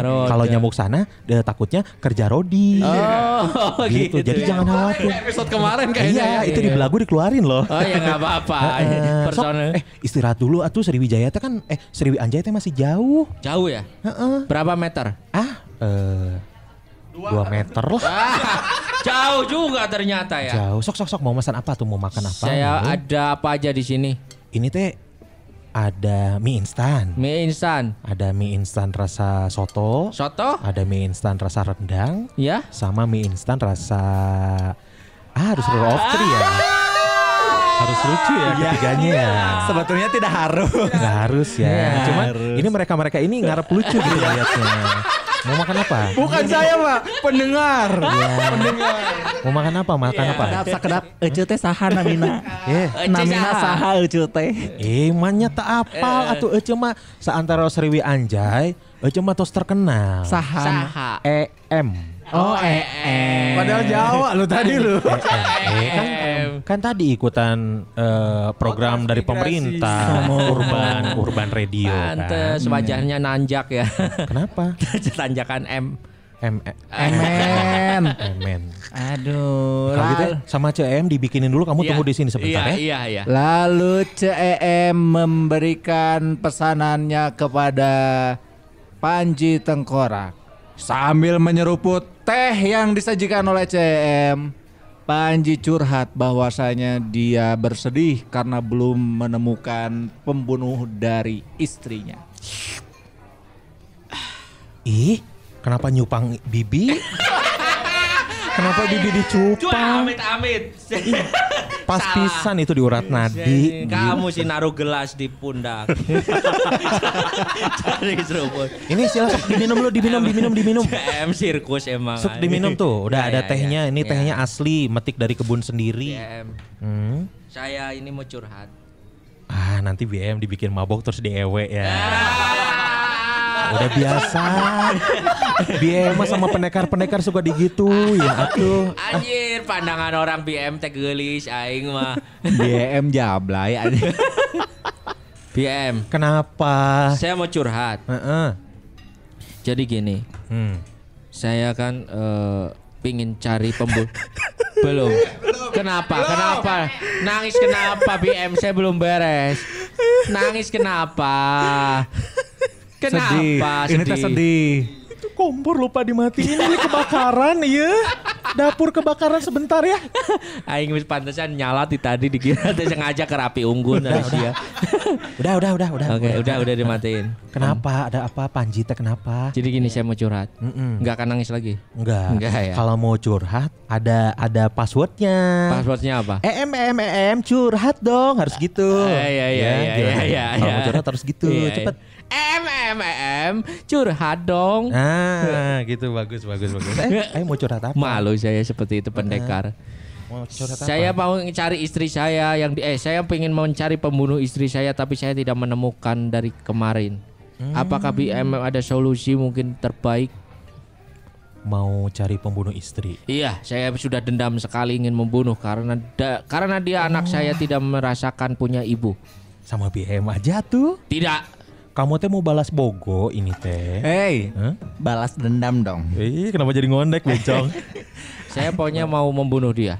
roda. Kalau nyamuk sana dia takutnya kerja rodi. Oh, gitu. Jadi jangan khawatir. Episode kemarin Iya, itu di belagu dikeluarin loh. Oh ya nggak apa-apa. Heeh. Sok, Personel. eh istirahat dulu atuh Sriwijaya teh kan eh Sriwi teh masih jauh. Jauh ya? Heeh. Berapa meter? Ah, eh dua meter lah. Ah, jauh juga ternyata ya. Jauh. Sok sok sok mau pesan apa tuh? Mau makan apa? Saya Mau? ada apa aja di sini? Ini teh ada mie instan. Mie instan, Ada mie instan rasa soto, soto, ada mie instan rasa rendang, ya. sama mie instan rasa ah harus rule of three ya. Harus lucu ya ketiganya ya. Sebetulnya tidak harus. Nggak harus ya. Ya, Cuman ini mereka-mereka ini ngarep lucu gitu lihatnya. Mau makan apa? Bukan saya pak, pendengar. Mau makan apa? Makan apa? Kedap sakedap ece teh saha namina. Eh, Namina saha ece teh. eh mannya tak apal atuh ece mah saantara Sriwi Anjay, ece mah tos terkenal. Saha. Saha. EM. Oh eh eh. Padahal Jawa lu tadi lu. Eh, kan, kan tadi ikutan eh, program dari pemerintah urban urban radio kan. Pantes wajahnya nanjak ya. Kenapa? Tanjakan M. M Emen. Emen. Aduh. Kalau gitu sama CM dibikinin dulu kamu Iya, tunggu di sini sebentar iya, ya. Iya, iya. Lalu CEM memberikan pesanannya kepada Panji Tengkorak sambil menyeruput teh yang disajikan oleh CEM. Panji curhat bahwasanya dia bersedih karena belum menemukan pembunuh dari istrinya. Ih, kenapa nyupang bibi? kenapa bibi dicupang? amit amit. Pas Salah. pisan itu diurat nadi. Kamu sih naruh gelas di pundak. Cari seruput. Ini silakan diminum dulu, diminum, diminum, diminum. CM sirkus emang. Suk diminum tuh, udah Ya, ada ya, tehnya. ya. Ini Ya. tehnya asli, metik dari kebun sendiri. CM. Hmm. Saya ini mau curhat. Ah, nanti BM dibikin mabok terus diewe ya. Udah biasa. BM sama pendekar-pendekar suka digituin atuh. Anjir, pandangan orang BM teh geulis aing mah. BM jablay anjing. BM, Kenapa? saya mau curhat. Heeh. Jadi gini, Hmm. saya kan eh, pingin cari pembunuh. belum. Kenapa? Kenapa? Nangis kenapa BM saya belum beres. Nangis kenapa? Sedih. Kenapa Ini teh sedih. Itu kompor lupa dimatiin ini kebakaran iya. Dapur kebakaran sebentar ya. Aing wis pantesan nyala di tadi dikira teh sengaja ke rapi unggun dari dia. Udah, udah, udah, udah. Oke, udah udah dimatiin. Kenapa? Ada apa? Panji teh kenapa? Jadi gini saya mau curhat. Mm-mm. Enggak akan nangis lagi. Enggak. Enggak ya? Kalau mau curhat ada ada passwordnya. Passwordnya apa? EM EM EM curhat dong harus gitu. Eh, iya, iya, Ya, iya, iya, iya, Kalau iya. mau curhat harus gitu. Iya, iya. Cepet. Em em em curhat dong. Nah, gitu bagus bagus bagus. Eh, ayo mau curhat apa? Malu saya seperti itu pendekar. Mau curhat apa? Saya mau cari istri saya yang di, eh saya pengen mencari pembunuh istri saya tapi saya tidak menemukan dari kemarin. Hmm. Apakah BM ada solusi mungkin terbaik? mau cari pembunuh istri. Iya, saya sudah dendam sekali ingin membunuh karena da- karena dia anak saya tidak merasakan punya ibu. Sama BM aja tuh. Tidak. Kamu teh mau balas bogo ini teh. Hey, Hah? balas dendam dong. Ih, kenapa jadi ngondek bencong? Saya pokoknya mau membunuh dia.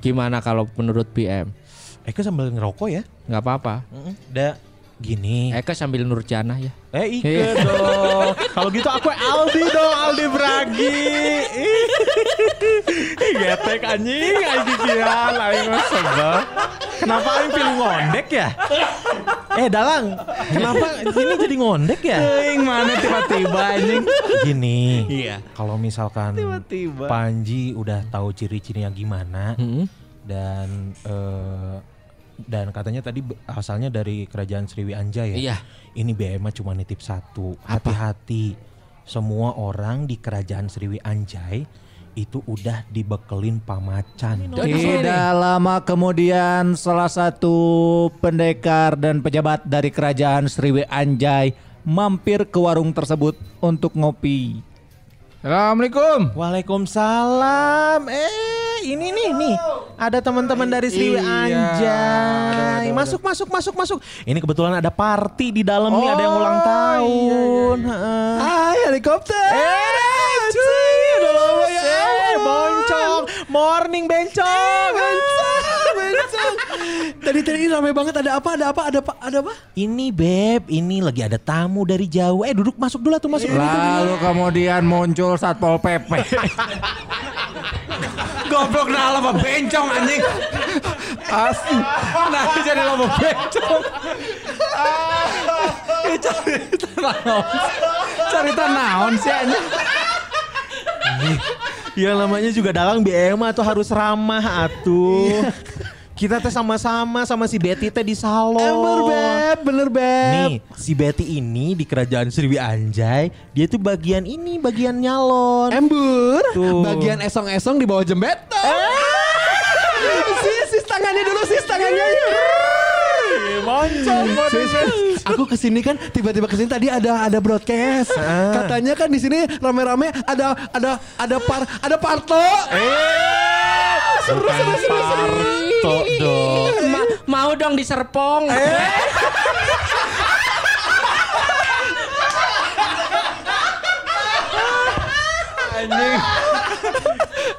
Gimana kalau menurut BM? Eka sambil ngerokok ya? Nggak apa-apa. Udah gini. Eka sambil Nurjana ya. Eh Ike dong. Kalau gitu aku Aldi dong, Aldi Bragi. Ih, Getek anjing, anjing sial, aing mah sebel. Kenapa aing pilih ngondek ya? Eh Dalang, kenapa ini jadi ngondek ya? Ting mana tiba-tiba anjing. Gini, Iya. kalau misalkan Tiba-tiba. Panji udah tahu ciri-cirinya gimana Hmm. dan eh, dan katanya tadi asalnya dari kerajaan Sriwi Anjay ya. Iya. Ini BM mah cuma nitip satu. Hati-hati. Semua orang di kerajaan Sriwi Anjay itu udah dibekelin pamacan. Tidak lama kemudian salah satu pendekar dan pejabat dari kerajaan Sriwi Anjay mampir ke warung tersebut untuk ngopi. Assalamualaikum. Waalaikumsalam. Eh, ini nih nih. Ada teman-teman dari Sriwi Anjay. Masuk masuk masuk masuk. Ini kebetulan ada party di dalam nih, ada yang ulang tahun. Heeh. Hai helikopter. Eh, cuy, udah lama ya. Eh, boncong. Morning bencong. Bencong. Tadi tadi ini ramai banget ada apa? Ada apa? Ada apa? Ada apa? Ini beb, ini lagi ada tamu dari jauh. Eh duduk masuk dulu tuh masuk dulu. Lalu kemudian muncul Satpol PP. Goblok nah lama bencong anjing. Asli. Nah jadi lama bencong. Ah, cerita naon. Cerita naon sih anjing. Ya namanya juga dalang BM tuh harus ramah atuh. Kita teh sama-sama sama si Betty teh di salon. Bener beb, bener beb. Nih, si Betty ini di kerajaan Sriwi Anjay, dia tuh bagian ini, bagian nyalon. Embur, Tuh. bagian esong-esong di bawah jembatan. sis, sis tangannya dulu, sis tangannya. Moncong, Sis, aku ke sini kan tiba-tiba ke sini tadi ada ada broadcast. Katanya kan di sini rame-rame ada ada ada par ada parto. Seru, seru, seru, Parto dong. Ma- mau dong diserpong.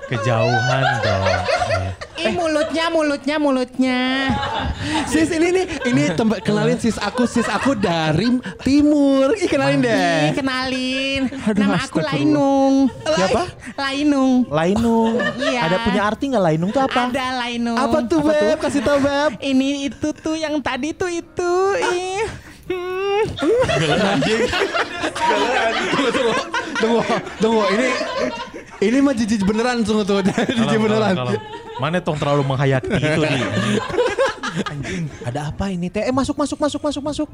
Kejauhan dong. Ih mulutnya mulutnya mulutnya. Sis ini nih, ini tempat kenalin sis aku, sis aku dari timur. Ih kenalin deh. Ih kenalin. Aduh, Nama aku. Lainung. Siapa? Lainung. Lainung. Iya. Ada punya arti nggak Lainung tuh apa? Ada Lainung. Apa tuh beb? Kasih tau beb. Ini itu tuh yang tadi tuh itu. Ih. Hmm. Tunggu, tunggu, tunggu. Ini Ini mah jijik beneran sungguh tuh. Jijik beneran. kalem, kalem. Mana tong terlalu menghayati itu di. Anjing, ada apa ini teh? Eh masuk masuk masuk masuk masuk.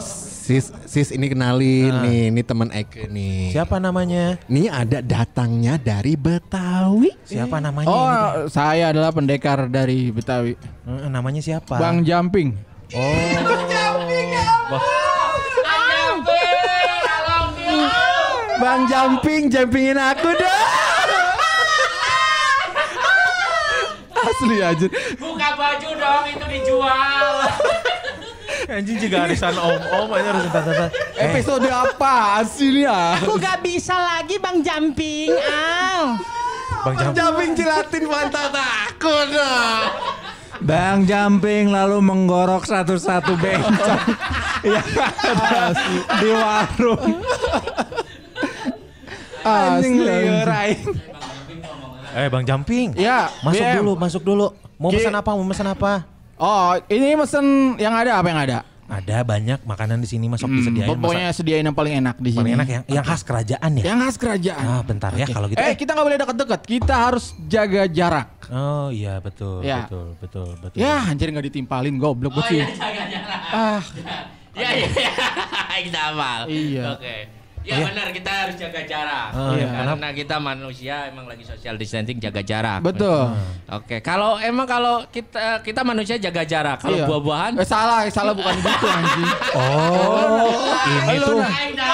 Sis, sis ini kenalin nih, ini teman Eke nih. Siapa namanya? Ini ada datangnya dari Betawi. Siapa namanya? Oh, ini, saya adalah pendekar dari Betawi. Eh, namanya siapa? Bang Jumping. Bang Jumping, jumpingin aku dong. Asli aja. Buka baju dong itu dijual. Anjing juga arisan om-om aja harus entar Episode apa sih ya? Aku gak bisa lagi Bang Jumping. Au. Bang. Jumping jilatin pantat aku dong. Bang Jumping lalu menggorok satu-satu bencong yang ada di warung. Anjing liur aing. Eh Bang Jamping. Ya, Masuk BM. dulu, masuk dulu. Mau Ki- pesan apa? Mau pesan apa? Oh, ini mesen yang ada apa yang ada? Ada banyak makanan di sini masuk Hmm, disediain. pokoknya sediain yang paling enak di Masa- paling sini. enak yang yang khas kerajaan ya. Yang khas kerajaan. Ah, bentar ya kalau gitu. Eh, kita nggak boleh dekat-dekat. Kita harus jaga jarak. Oh iya betul, Ya. betul, betul, betul. Ya, anjir nggak ditimpalin goblok Oh bocil. iya jaga jarak. Ah, Ya iya iya. Kita. Iya. Oke. Ya benar kita harus jaga jarak. Oh, Iya, iya. Karena kita manusia emang lagi social distancing jaga jarak. betul. Oke, kalau emang kalau kita kita manusia jaga jarak, kalau Iya. buah-buahan Eh, salah, salah bukan gitu anjing. Oh, ini tuh.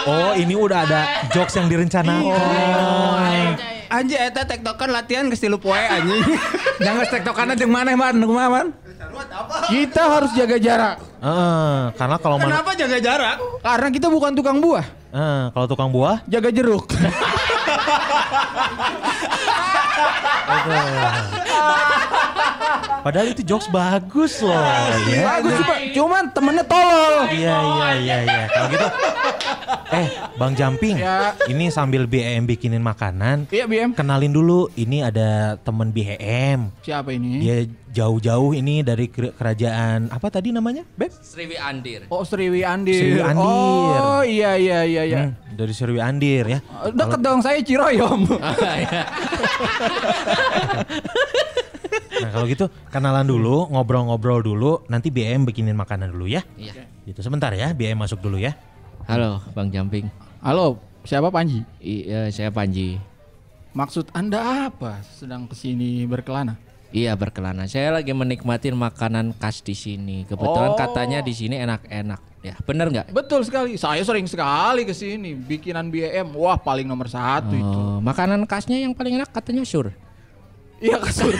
Oh, ini udah ada jokes yang direncanakan. Anjing eta tektokan latihan ke stilu poe anjing. Jangan tektokan aja mana man, kumaha man? Kita harus jaga jarak. Heeh, karena kalau Kenapa jaga jarak? Karena kita bukan tukang buah, Eh, kalau tukang buah jaga jeruk. Padahal itu jokes bagus loh. ya. Bagus Pak. Cuman temennya tolol. Iya iya iya iya. Kalau gitu eh Bang Jamping, Ya. ini sambil BM bikinin makanan, Iya, BM. kenalin dulu ini ada temen BM. Siapa ini? Dia jauh-jauh ini dari ker- kerajaan apa tadi namanya? Beb? Sriwi Andir. Oh, Sriwi Andir. Sriwi Andir. Oh, iya iya iya iya. Hmm, dari Sriwi Andir ya. Deket dong saya Ciroyom. Nah kalau gitu kenalan dulu, ngobrol-ngobrol dulu, nanti BM bikinin makanan dulu ya. Iya. Itu sebentar ya, BM masuk dulu ya. Halo, Bang Jamping. Halo, siapa Panji? Iya, saya Panji. Maksud Anda apa sedang ke sini berkelana? Iya berkelana. Saya lagi menikmatin makanan khas di sini. Kebetulan Oh. katanya di sini enak-enak. Ya, bener nggak? Betul sekali. Saya sering sekali ke sini. Bikinan BM, wah paling nomor satu itu. Oh, makanan khasnya yang paling enak katanya sur. Iya kasur.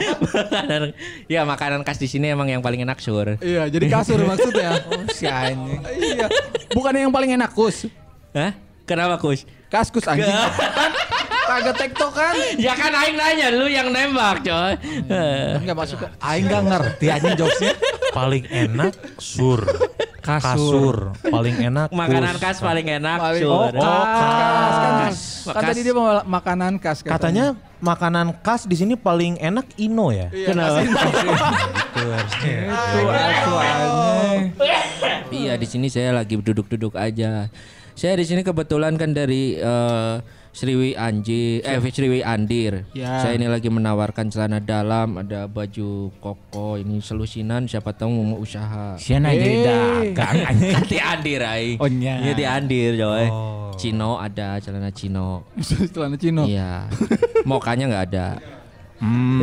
Makanan- ya makanan khas di sini emang yang paling enak sur. iya, jadi kasur maksudnya. Oh, Si anjing. iya. Bukan yang paling enak, Kus. Hah? Kenapa kus? Kaskus anjing. kan kagak tektok kan? Ya kan Aing nanya, lu yang nembak coy. Enggak masuk kok. Aing nggak ngerti anjing jokesnya. Paling enak sur. Kasur. Kasur. Paling enak Makanan khas paling enak Paling- sur. oh, kas, kan, Kas. kan tadi dia bawa makanan khas katanya. Katanya makanan khas di sini paling enak Ino ya. Kenapa? Gitu harusnya. Iya di sini saya lagi duduk-duduk aja. Saya di sini kebetulan kan dari eh, Sriwi Anji, eh Sriwi Andir. Ya. Saya ini lagi menawarkan celana dalam, ada baju koko, ini selusinan. Siapa tahu mau usaha. Siapa jadi dagang anjing. Kan di Andir, ay. Oh, nya. Iya di Andir, coy. Cino ada celana Cino. Celana Cino. Iya. Mokanya nggak ada. Hmm.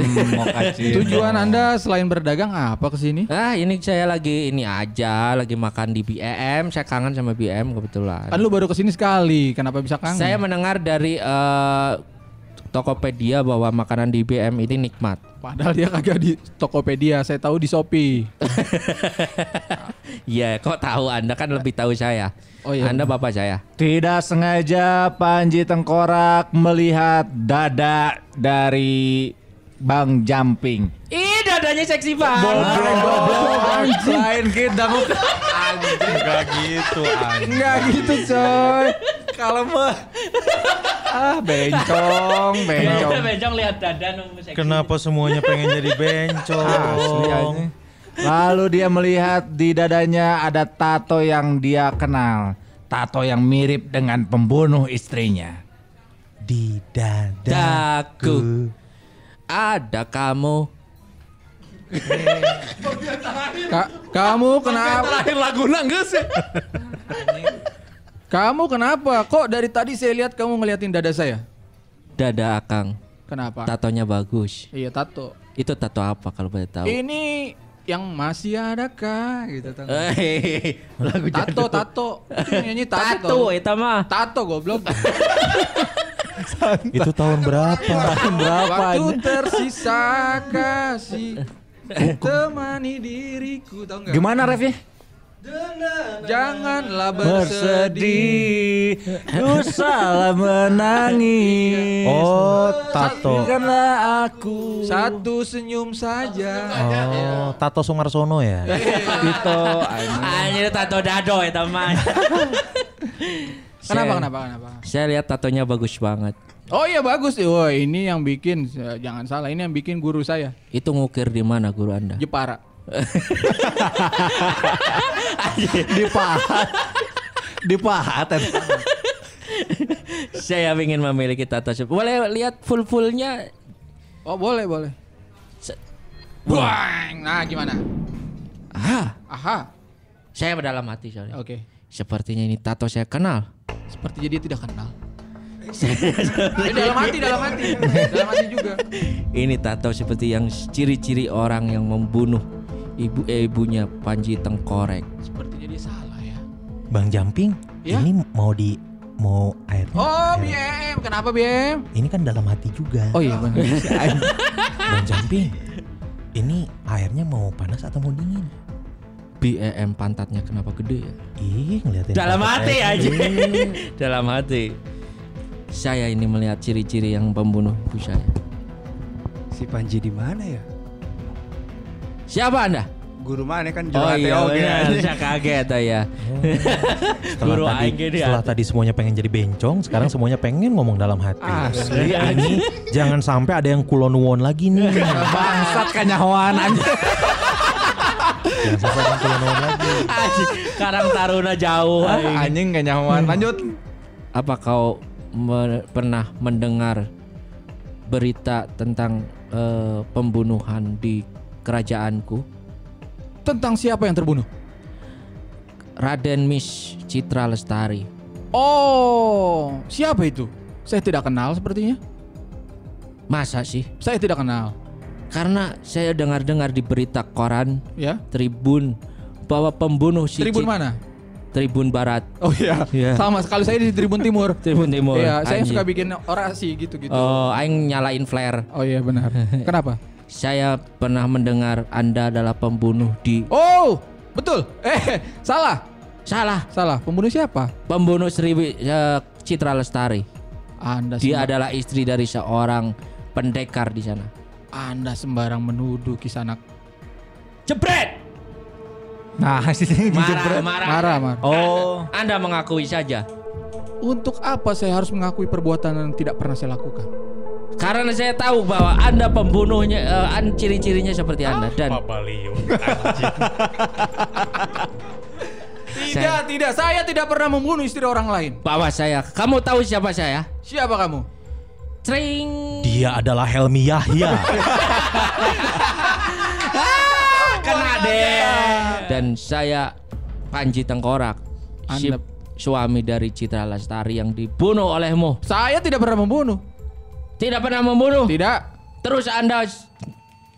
Tujuan Anda selain berdagang apa ke sini? Ah ini saya lagi ini aja, lagi makan di BM. Saya kangen sama BM kebetulan. Kan lu baru ke sini sekali, kenapa bisa kangen? Saya mendengar dari eh, Tokopedia bahwa makanan di BM ini nikmat. Padahal dia kagak di Tokopedia, saya tahu di Shopee. Iya, kok tahu Anda kan lebih tahu saya. Oh iya. Anda bapak saya. Tidak sengaja Panji Tengkorak melihat dada dari Bang Jumping. Ih, dadanya seksi banget. Goblok, Lain kita Enggak gitu anjing. Enggak gitu coy. Kalau mah ah bencong, bencong. Bencong lihat dada nunggu seksi. Kenapa semuanya pengen jadi Asli bencong? anjing. Lalu dia melihat di dadanya ada tato yang dia kenal. tato yang mirip dengan pembunuh istrinya? Di dadaku. Ada kamu. Ka- kamu kenapa? Terakhir lagu nangis ya. Kamu kenapa? Kok dari tadi saya lihat kamu ngeliatin dada saya? Dada Akang. Kenapa? Tatonya bagus. iya tato. Itu tato apa kalau boleh tahu? Ini yang masih adakah gitu tahu nggak? Eh, lagu Tato, tato. Itu nyanyi tato. Tato itu mah. Tato goblok. Itu tahun berapa? Waktu tersisa kasih temani diriku tahu nggak? Gimana refnya? Janganlah bersedih. Usahlah menangis. Oh, tato. Saksikanlah aku. Satu senyum saja. Oh, tato Sumarsono ya. Itu Anjir tato dado itu mah. Kenapa, kenapa, kenapa? Saya lihat tatonya bagus banget. Oh iya bagus. Wah ini yang bikin, jangan salah, ini yang bikin guru saya. Itu ngukir di mana guru Anda? Jepara. dipahat. dipahat. Saya ingin memiliki tato. Boleh lihat full-fullnya? Oh boleh, boleh. Se- Buang. Nah gimana? Ah, Aha. saya berdalam hati sorry. Oke. Sepertinya ini tato saya kenal. Sepertinya dia tidak kenal. Eh, dalam hati, dalam hati. dalam hati juga. Ini tato seperti yang ciri-ciri orang yang membunuh ibu eh, ibunya Panji Tengkorek. Sepertinya dia salah ya. Bang Jamping, Ya? ini mau di mau airnya? Oh air- BM, kenapa BM? Ini kan dalam hati juga. Oh iya benar. Bang Jamping, ini airnya mau panas atau mau dingin? BEM pantatnya kenapa gede ya? Ih, ngeliatin Dalam hati aja. Dalam hati. Saya ini melihat ciri-ciri yang pembunuh ibu saya. Si Panji di mana ya? Siapa Anda? Guru mana kan Oh jual iya, ATO benar. gitu. saya kaget oh, ya. Setelah Guru tadi, gini setelah tadi semuanya pengen jadi bencong, sekarang semuanya pengen ngomong dalam hati. Asli, ini jangan sampai ada yang kulonuwon lagi nih. Bangsat kanyahoan anjing. Jangan sampai kulonuwon lagi. Anjing, Karang Taruna jauh. aing. Anjing kanyahoan. Lanjut. Apa kau me- pernah mendengar berita tentang eh, pembunuhan di kerajaanku? Tentang siapa yang terbunuh? Raden Miss Citra Lestari. Oh, siapa itu? Saya tidak kenal sepertinya. Masa sih? Saya tidak kenal. Karena saya dengar-dengar di berita koran Ya. Tribun bahwa pembunuh si Tribun mana? Tribun Barat. Oh iya. Iya. Sama sekali saya di Tribun Timur. Tribun Timur. Iya, saya Anjing. suka bikin orasi gitu-gitu. Oh, aing nyalain flare. Oh iya benar. Kenapa? Saya pernah mendengar Anda adalah pembunuh di Oh, betul. Eh, salah. Salah. Salah. Pembunuh siapa? Pembunuh Sri eh, Citra Lestari. Anda Dia sembar- adalah istri dari seorang pendekar di sana. Anda sembarang menuduh kisanak. Jebret. Nah, sini Marah, marah. Marah, marah. Oh, Anda mengakui saja. Untuk apa saya harus mengakui perbuatan yang tidak pernah saya lakukan? Karena saya tahu bahwa Anda pembunuhnya, an- ciri-cirinya seperti Anda dan Tidak, tidak. Saya tidak pernah membunuh istri orang lain. bahwa saya. Kamu tahu siapa saya? Siapa kamu? Tring. Dia adalah Helmi Yahya. Kena deh. Dan saya Panji Tengkorak, si suami dari Citra Lestari yang dibunuh olehmu. Saya tidak pernah membunuh. Tidak pernah membunuh. Tidak. Terus Anda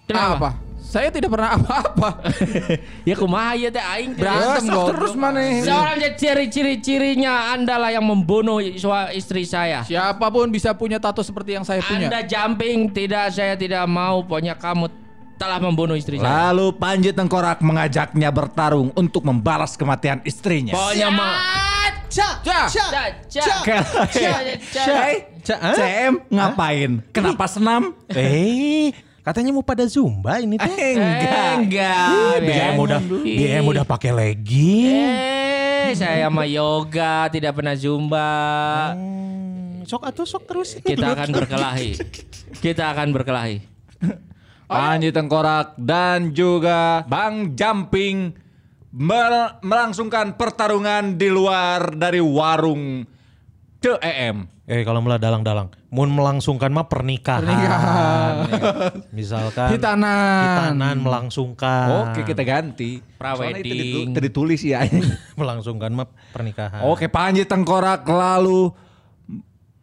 kenapa? Apa? Saya tidak pernah apa-apa. Ya kumaha ya teh aing. Berantem goblok. terus mana? Seorang ciri-ciri-cirinya Anda lah yang membunuh sua- istri saya. Siapa pun bisa punya tato seperti yang saya punya. Anda jumping, tidak saya tidak mau. Pokoknya kamu telah membunuh istri saya. Lalu Panji Tengkorak mengajaknya bertarung untuk membalas kematian istrinya. Pokoknya mau. Cak, Ca, ca. Cai, CM ngapain? Kenapa senam? eh, katanya mau pada zumba ini teh. Eh, enggak. Enggak. BM udah BM udah pakai legging. Eh, saya mah yoga, tidak pernah zumba. Hmm, Sok atuh sok terus. Kita akan berkelahi. Kita akan berkelahi. Panji Tengkorak dan juga Bang Jumping mel- melangsungkan pertarungan di luar dari warung CEM. Eh kalau mulai dalang-dalang, mau melangsungkan mah pernikahan. Pernikahan. Misalkan Hitanan. hitanan melangsungkan. Oke kita ganti. Prawedding. Soalnya itu ditu- itu ditulis ya. melangsungkan mah pernikahan. Oke Panji Tengkorak lalu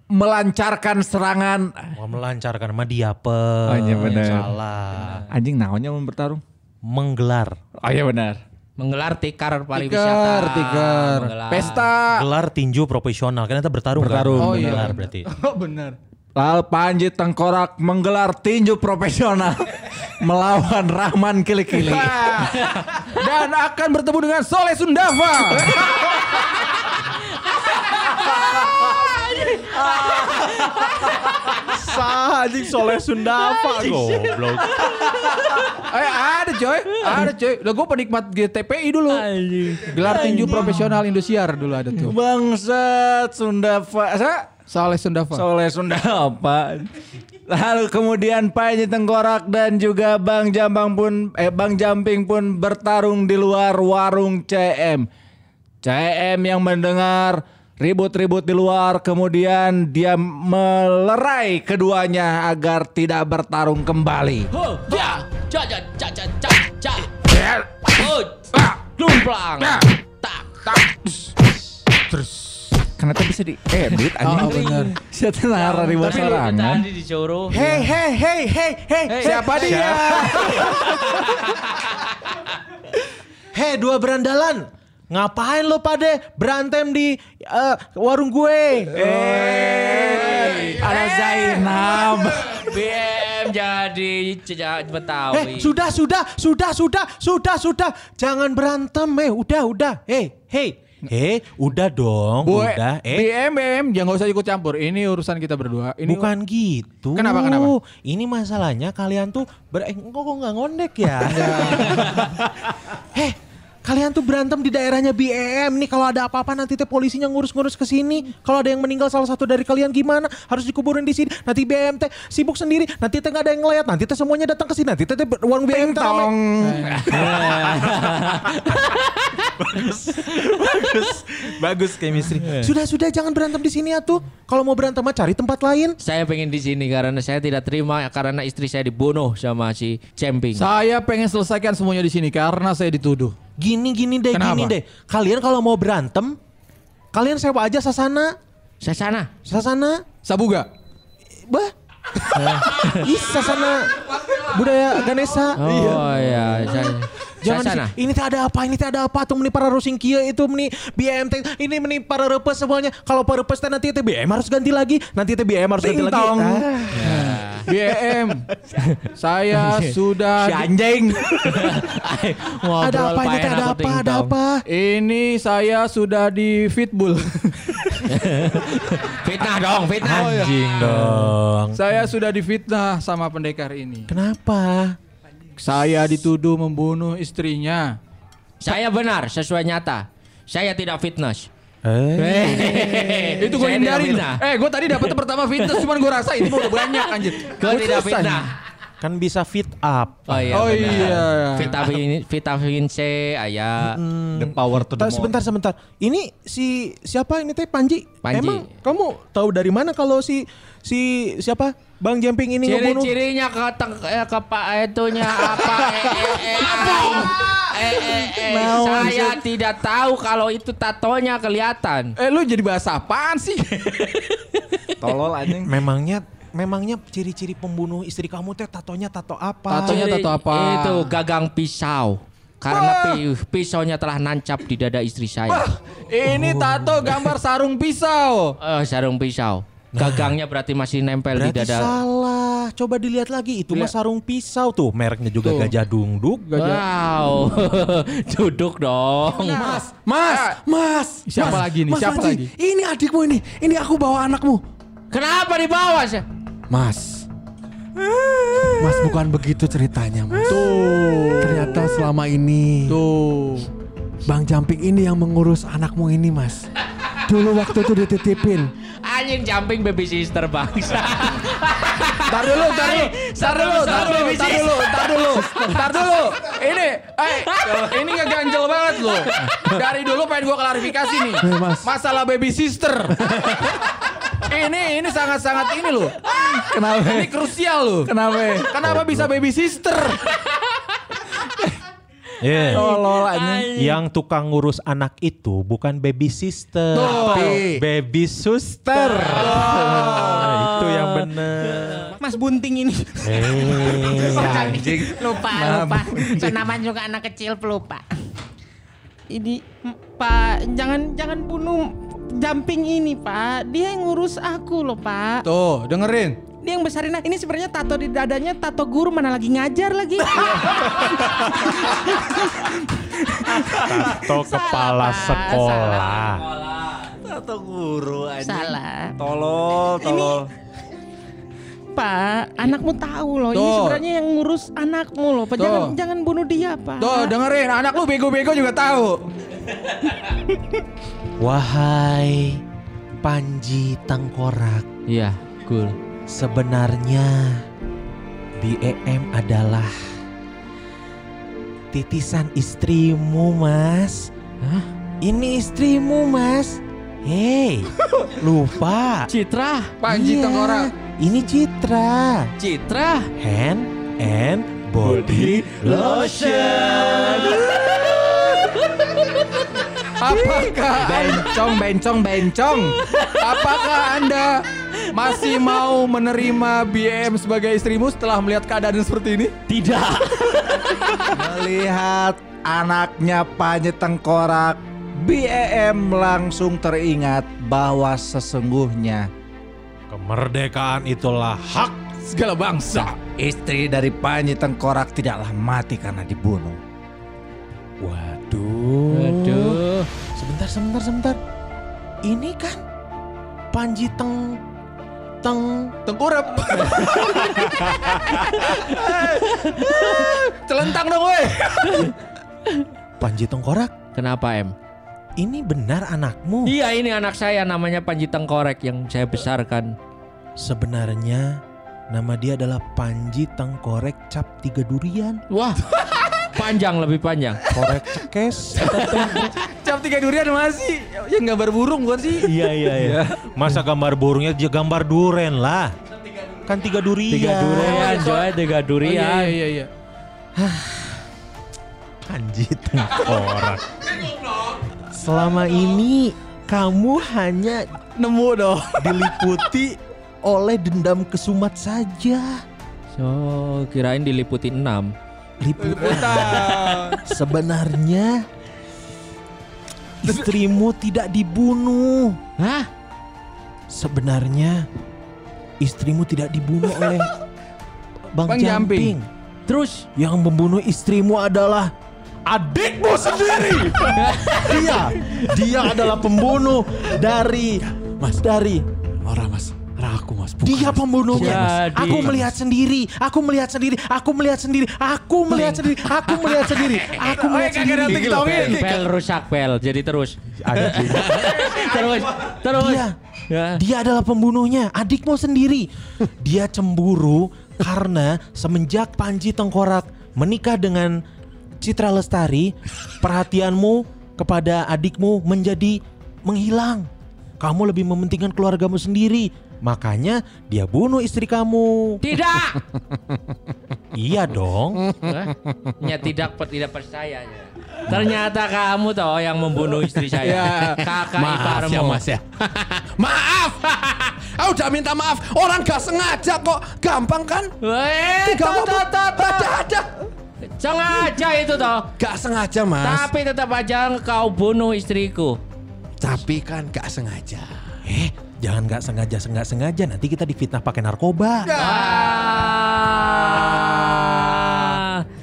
melancarkan serangan. Mau melancarkan mah diape. Oh, iya benar. Salah. Anjing naonnya mau bertarung? Menggelar. Oh iya benar. Menggelar tikar pariwisata. Tikar, tikar. Menggelar. Pesta. Gelar tinju profesional. Kan kita bertarung. Bertarung. Kan? Oh, iya. Menggelar berarti. Oh benar. Lalu Panji Tengkorak menggelar tinju profesional melawan Rahman Kili-Kili. Dan akan bertemu dengan Soleh Sundava. Sah anjing Soleh Sundava goblok. eh ada coy, ada coy. Lah gue penikmat GTPI dulu. Gelar tinju profesional Indosiar dulu ada tuh. Bangsat Sunda Fa- Soleh Sundava. Soleh Sunda apa? Lalu kemudian Panji Tengkorak dan juga Bang Jambang pun eh Bang Jamping pun bertarung di luar warung CM. CM yang mendengar ribut-ribut di luar kemudian dia melerai keduanya agar tidak bertarung kembali. Ho, ja, ja, ja, ja, ja, ja, ja. Oh, lumplang. Tak, tak. Kenapa bisa diedit anjing? Oh, benar. Saya tenang ribut serangan. tadi disuruh. Hei hei hei hei hei. Siapa dia? Hei dua berandalan. Ngapain lo pada berantem di eh, warung gue? Eh, ada Zainab. BM jadi cejak Eh, Betawi. sudah, sudah, sudah, sudah, sudah, sudah. Jangan berantem, eh. Udah, udah. Hei, hei. Hei, udah dong, Bu, udah. Eh, BM, BM, jangan usah ikut campur. Ini urusan kita berdua. Ini Bukan gitu. Kenapa, kenapa? Ini masalahnya kalian tuh ber eh, kok kok nggak ngondek ya? Heh, kalian tuh berantem di daerahnya BM nih. Kalau ada apa-apa nanti teh polisinya ngurus-ngurus ke sini. Kalau ada yang meninggal salah satu dari kalian gimana? Harus dikuburin di sini. Nanti BM teh sibuk sendiri. Nanti teh nggak ada yang ngeliat. Nanti teh semuanya datang ke sini. Nanti teh teh warung BM teh rame. Bagus chemistry. Sudah sudah jangan berantem di sini ya tuh. Kalau mau berantem mah cari tempat lain. Saya pengen di sini karena saya tidak terima karena istri saya dibunuh sama si Cemping. Saya pengen selesaikan semuanya di sini karena saya dituduh. Gini gini deh, Kenapa? gini deh. Kalian kalau mau berantem, kalian sewa aja sasana, Saya sana. sasana, Sabuga. bah. Ih, sasana budaya Ganesha. Oh iya, saya. Jangan saya sana. sih, ini teh ada apa, ini teh ada apa tuh meni para rusing kia itu meni BM teh ini meni para repes semuanya. Kalau para repes nanti teh BM harus ganti lagi, nanti teh BM harus ganti lagi. Ah. BM. saya sudah Si anjing. Ada apa ini ada apa, ada apa? Ini saya sudah di Fitbull. Fitnah dong, fitnah. Anjing dong. saya sudah difitnah sama pendekar ini. Kenapa? Saya dituduh membunuh istrinya. Saya benar, sesuai nyata. Saya tidak fitness. Eh. itu gue hindarin. fitnah. Eh, gue tadi dapat pertama fitness cuman gue rasa ini mah udah banyak anjir. Gue tidak fitnah. Kan bisa fit up. Oh iya. Oh benar. iya. Vitamin vitamin C ayah. The power to the Bentar, sebentar, sebentar. Ini si siapa ini teh Panji? Panji. Emang kamu tahu dari mana kalau si si siapa? Bang Jamping ini ngebunuh? Ciri-cirinya ke teng- eh, ke pak itunya apa? Eh, eh, eh, eh, eh, eh, saya tidak tahu kalau itu tatonya kelihatan. Eh, lu jadi bahasa apaan sih? Tolol anjing. Memangnya memangnya ciri-ciri pembunuh istri kamu teh tatonya tato apa? Tatonya Ciri- tato apa? Itu gagang pisau. Karena pi- pisaunya telah nancap di dada istri saya. ini tato gambar sarung pisau. Eh, sarung pisau. Gagangnya berarti masih nempel di Berarti dada. salah. Coba dilihat lagi itu mah sarung pisau tuh. Mereknya juga Tuh. Gajah Dungduk. Wow, duduk dong. Mas, Mas, Mas. Siapa Mas, lagi nih? Mas Siapa lagi? Ini adikmu ini. Ini aku bawa anakmu. Kenapa dibawa sih? Mas. Mas bukan begitu ceritanya, Mas. Tuh. Ternyata selama ini Tuh. Bang Jamping ini yang mengurus anakmu ini, Mas. Dulu waktu itu dititipin. Anjing jumping baby sister bangsa. Tar dulu, tar dulu, tar dulu, tar dulu, tar dulu, tar dulu, tar dulu. Ini, eh, ini ngeganjel banget loh. Dari dulu pengen gua klarifikasi nih. Masalah baby sister. Ini, ini sangat-sangat ini loh. Kenapa? Ini krusial loh. Kenapa? Kenapa bisa baby sister? Iya. Tolol anjing. Yang tukang ngurus anak itu bukan baby sister, tapi baby suster. itu yang benar. Mas Bunting ini. Eh, Anjing. lupa, lupa. So, namanya juga anak kecil pelupa. Ini Pak, jangan jangan bunuh Jamping ini Pak. Dia yang ngurus aku loh Pak. Tuh, dengerin. Dia yang besarin nah, ini sebenarnya tato di dadanya tato guru mana lagi ngajar lagi. Tato kepala Pak, sekolah. Atau guru anjing. Salah. Tolol, tolol. Pak, anakmu tahu loh. Ini Tuh. sebenarnya yang ngurus anakmu loh. Pak, Tuh. jangan jangan bunuh dia, Pak. Tuh, dengerin. Anak lu bego-bego juga tahu. Wahai Panji Tengkorak, Iya, cool. Sebenarnya BEM adalah titisan istrimu, Mas. Hah? Ini istrimu, Mas. Hei, lupa. Citra, Panji Iya, Tengkorak. Ini Citra. Citra. Hand and body lotion. Apakah Bencong, bencong, bencong. apakah Anda masih mau menerima BM sebagai istrimu setelah melihat keadaan seperti ini? Tidak. Melihat anaknya Panji Tengkorak, BEM langsung teringat bahwa sesungguhnya Kemerdekaan itulah hak Segala bangsa. istri dari Panji Tengkorak tidaklah mati karena dibunuh. Waduh. Aduh. Sebentar, sebentar, sebentar. Ini kan Panji Teng Teng Tengkurap. Celentang dong woi. Panji Tengkorak. Kenapa, Em? Ini benar anakmu. Iya, ini anak saya namanya Panji Tengkorek yang saya besarkan. Sebenarnya nama dia adalah Panji Tengkorek Cap Tiga Durian. Wah. Panjang lebih panjang. Korek cekes. Cap tiga durian masih. Ya gambar burung bukan sih? iya iya iya. Masa gambar burungnya dia gambar duren lah. Kan tiga durian. Tiga durian, Joy, tiga Oh, durian. iya iya iya. Panji Tengkorak. Selama ini kamu hanya Nemu dong. diliputi oleh dendam kesumat saja. So, kirain diliputi enam. Liputan. Sebenarnya istrimu tidak dibunuh. Hah? Sebenarnya istrimu tidak dibunuh oleh Bang, Bang Jamping. Jamping. Terus Yang membunuh istrimu adalah adikmu sendiri. dia, dia adalah pembunuh dari Mas dari Marah mas, marah aku mas. Bukan, dia Mas. pembunuhnya. Jadi- Aku melihat sendiri, aku melihat sendiri, aku melihat sendiri, aku melihat sendiri, aku melihat sendiri, aku melihat kagak ada sendiri. tiktoknya. pel rusak pel. Jadi terus. terus. Terus. Dia, Ya. dia adalah pembunuhnya, adikmu sendiri. Dia cemburu karena semenjak Panji Tengkorak menikah dengan Citra Lestari, perhatianmu kepada adikmu menjadi menghilang. Kamu lebih mementingkan keluargamu sendiri. Makanya dia bunuh istri kamu. Tidak. Iya dong. Ya tidak per- tidak percaya. ya. Ternyata kamu toh yang membunuh istri saya. Kakak Maaf iparmu. ya mas ya. maaf. Aku udah minta maaf. Orang gak sengaja kok. Gampang kan? Weh, Tiga. Ada ada. Sengaja itu toh. Gak sengaja mas. Tapi tetap aja kau bunuh istriku. Tapi kan gak sengaja. Eh, jangan nggak sengaja nggak sengaja nanti kita difitnah pakai narkoba. Ah.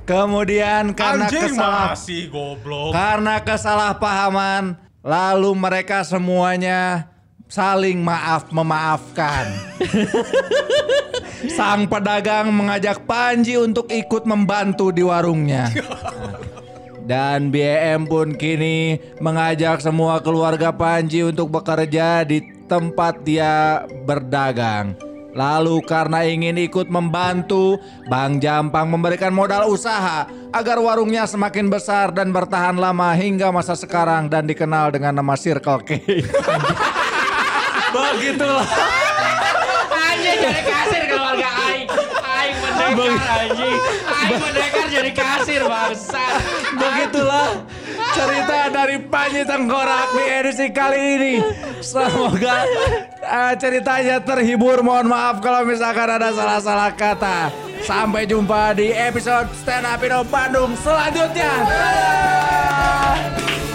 Kemudian karena kesalah masih goblok. karena kesalahpahaman, lalu mereka semuanya saling maaf memaafkan. Sang pedagang mengajak Panji untuk ikut membantu di warungnya. Dan BM pun kini mengajak semua keluarga Panji untuk bekerja di tempat dia berdagang. Lalu karena ingin ikut membantu, Bang Jampang memberikan modal usaha agar warungnya semakin besar dan bertahan lama hingga masa sekarang dan dikenal dengan nama Circle K. Begitulah. Anjing jadi kasir keluarga Aing. Aing pendekar anjing. Aing pendekar jadi kasir bangsa. Begitulah cerita dari Panji Tengkorak di edisi kali ini. Semoga eh, ceritanya terhibur. Mohon maaf kalau misalkan ada salah-salah kata. Sampai jumpa di episode Stand Up Indo Bandung selanjutnya. Dadah!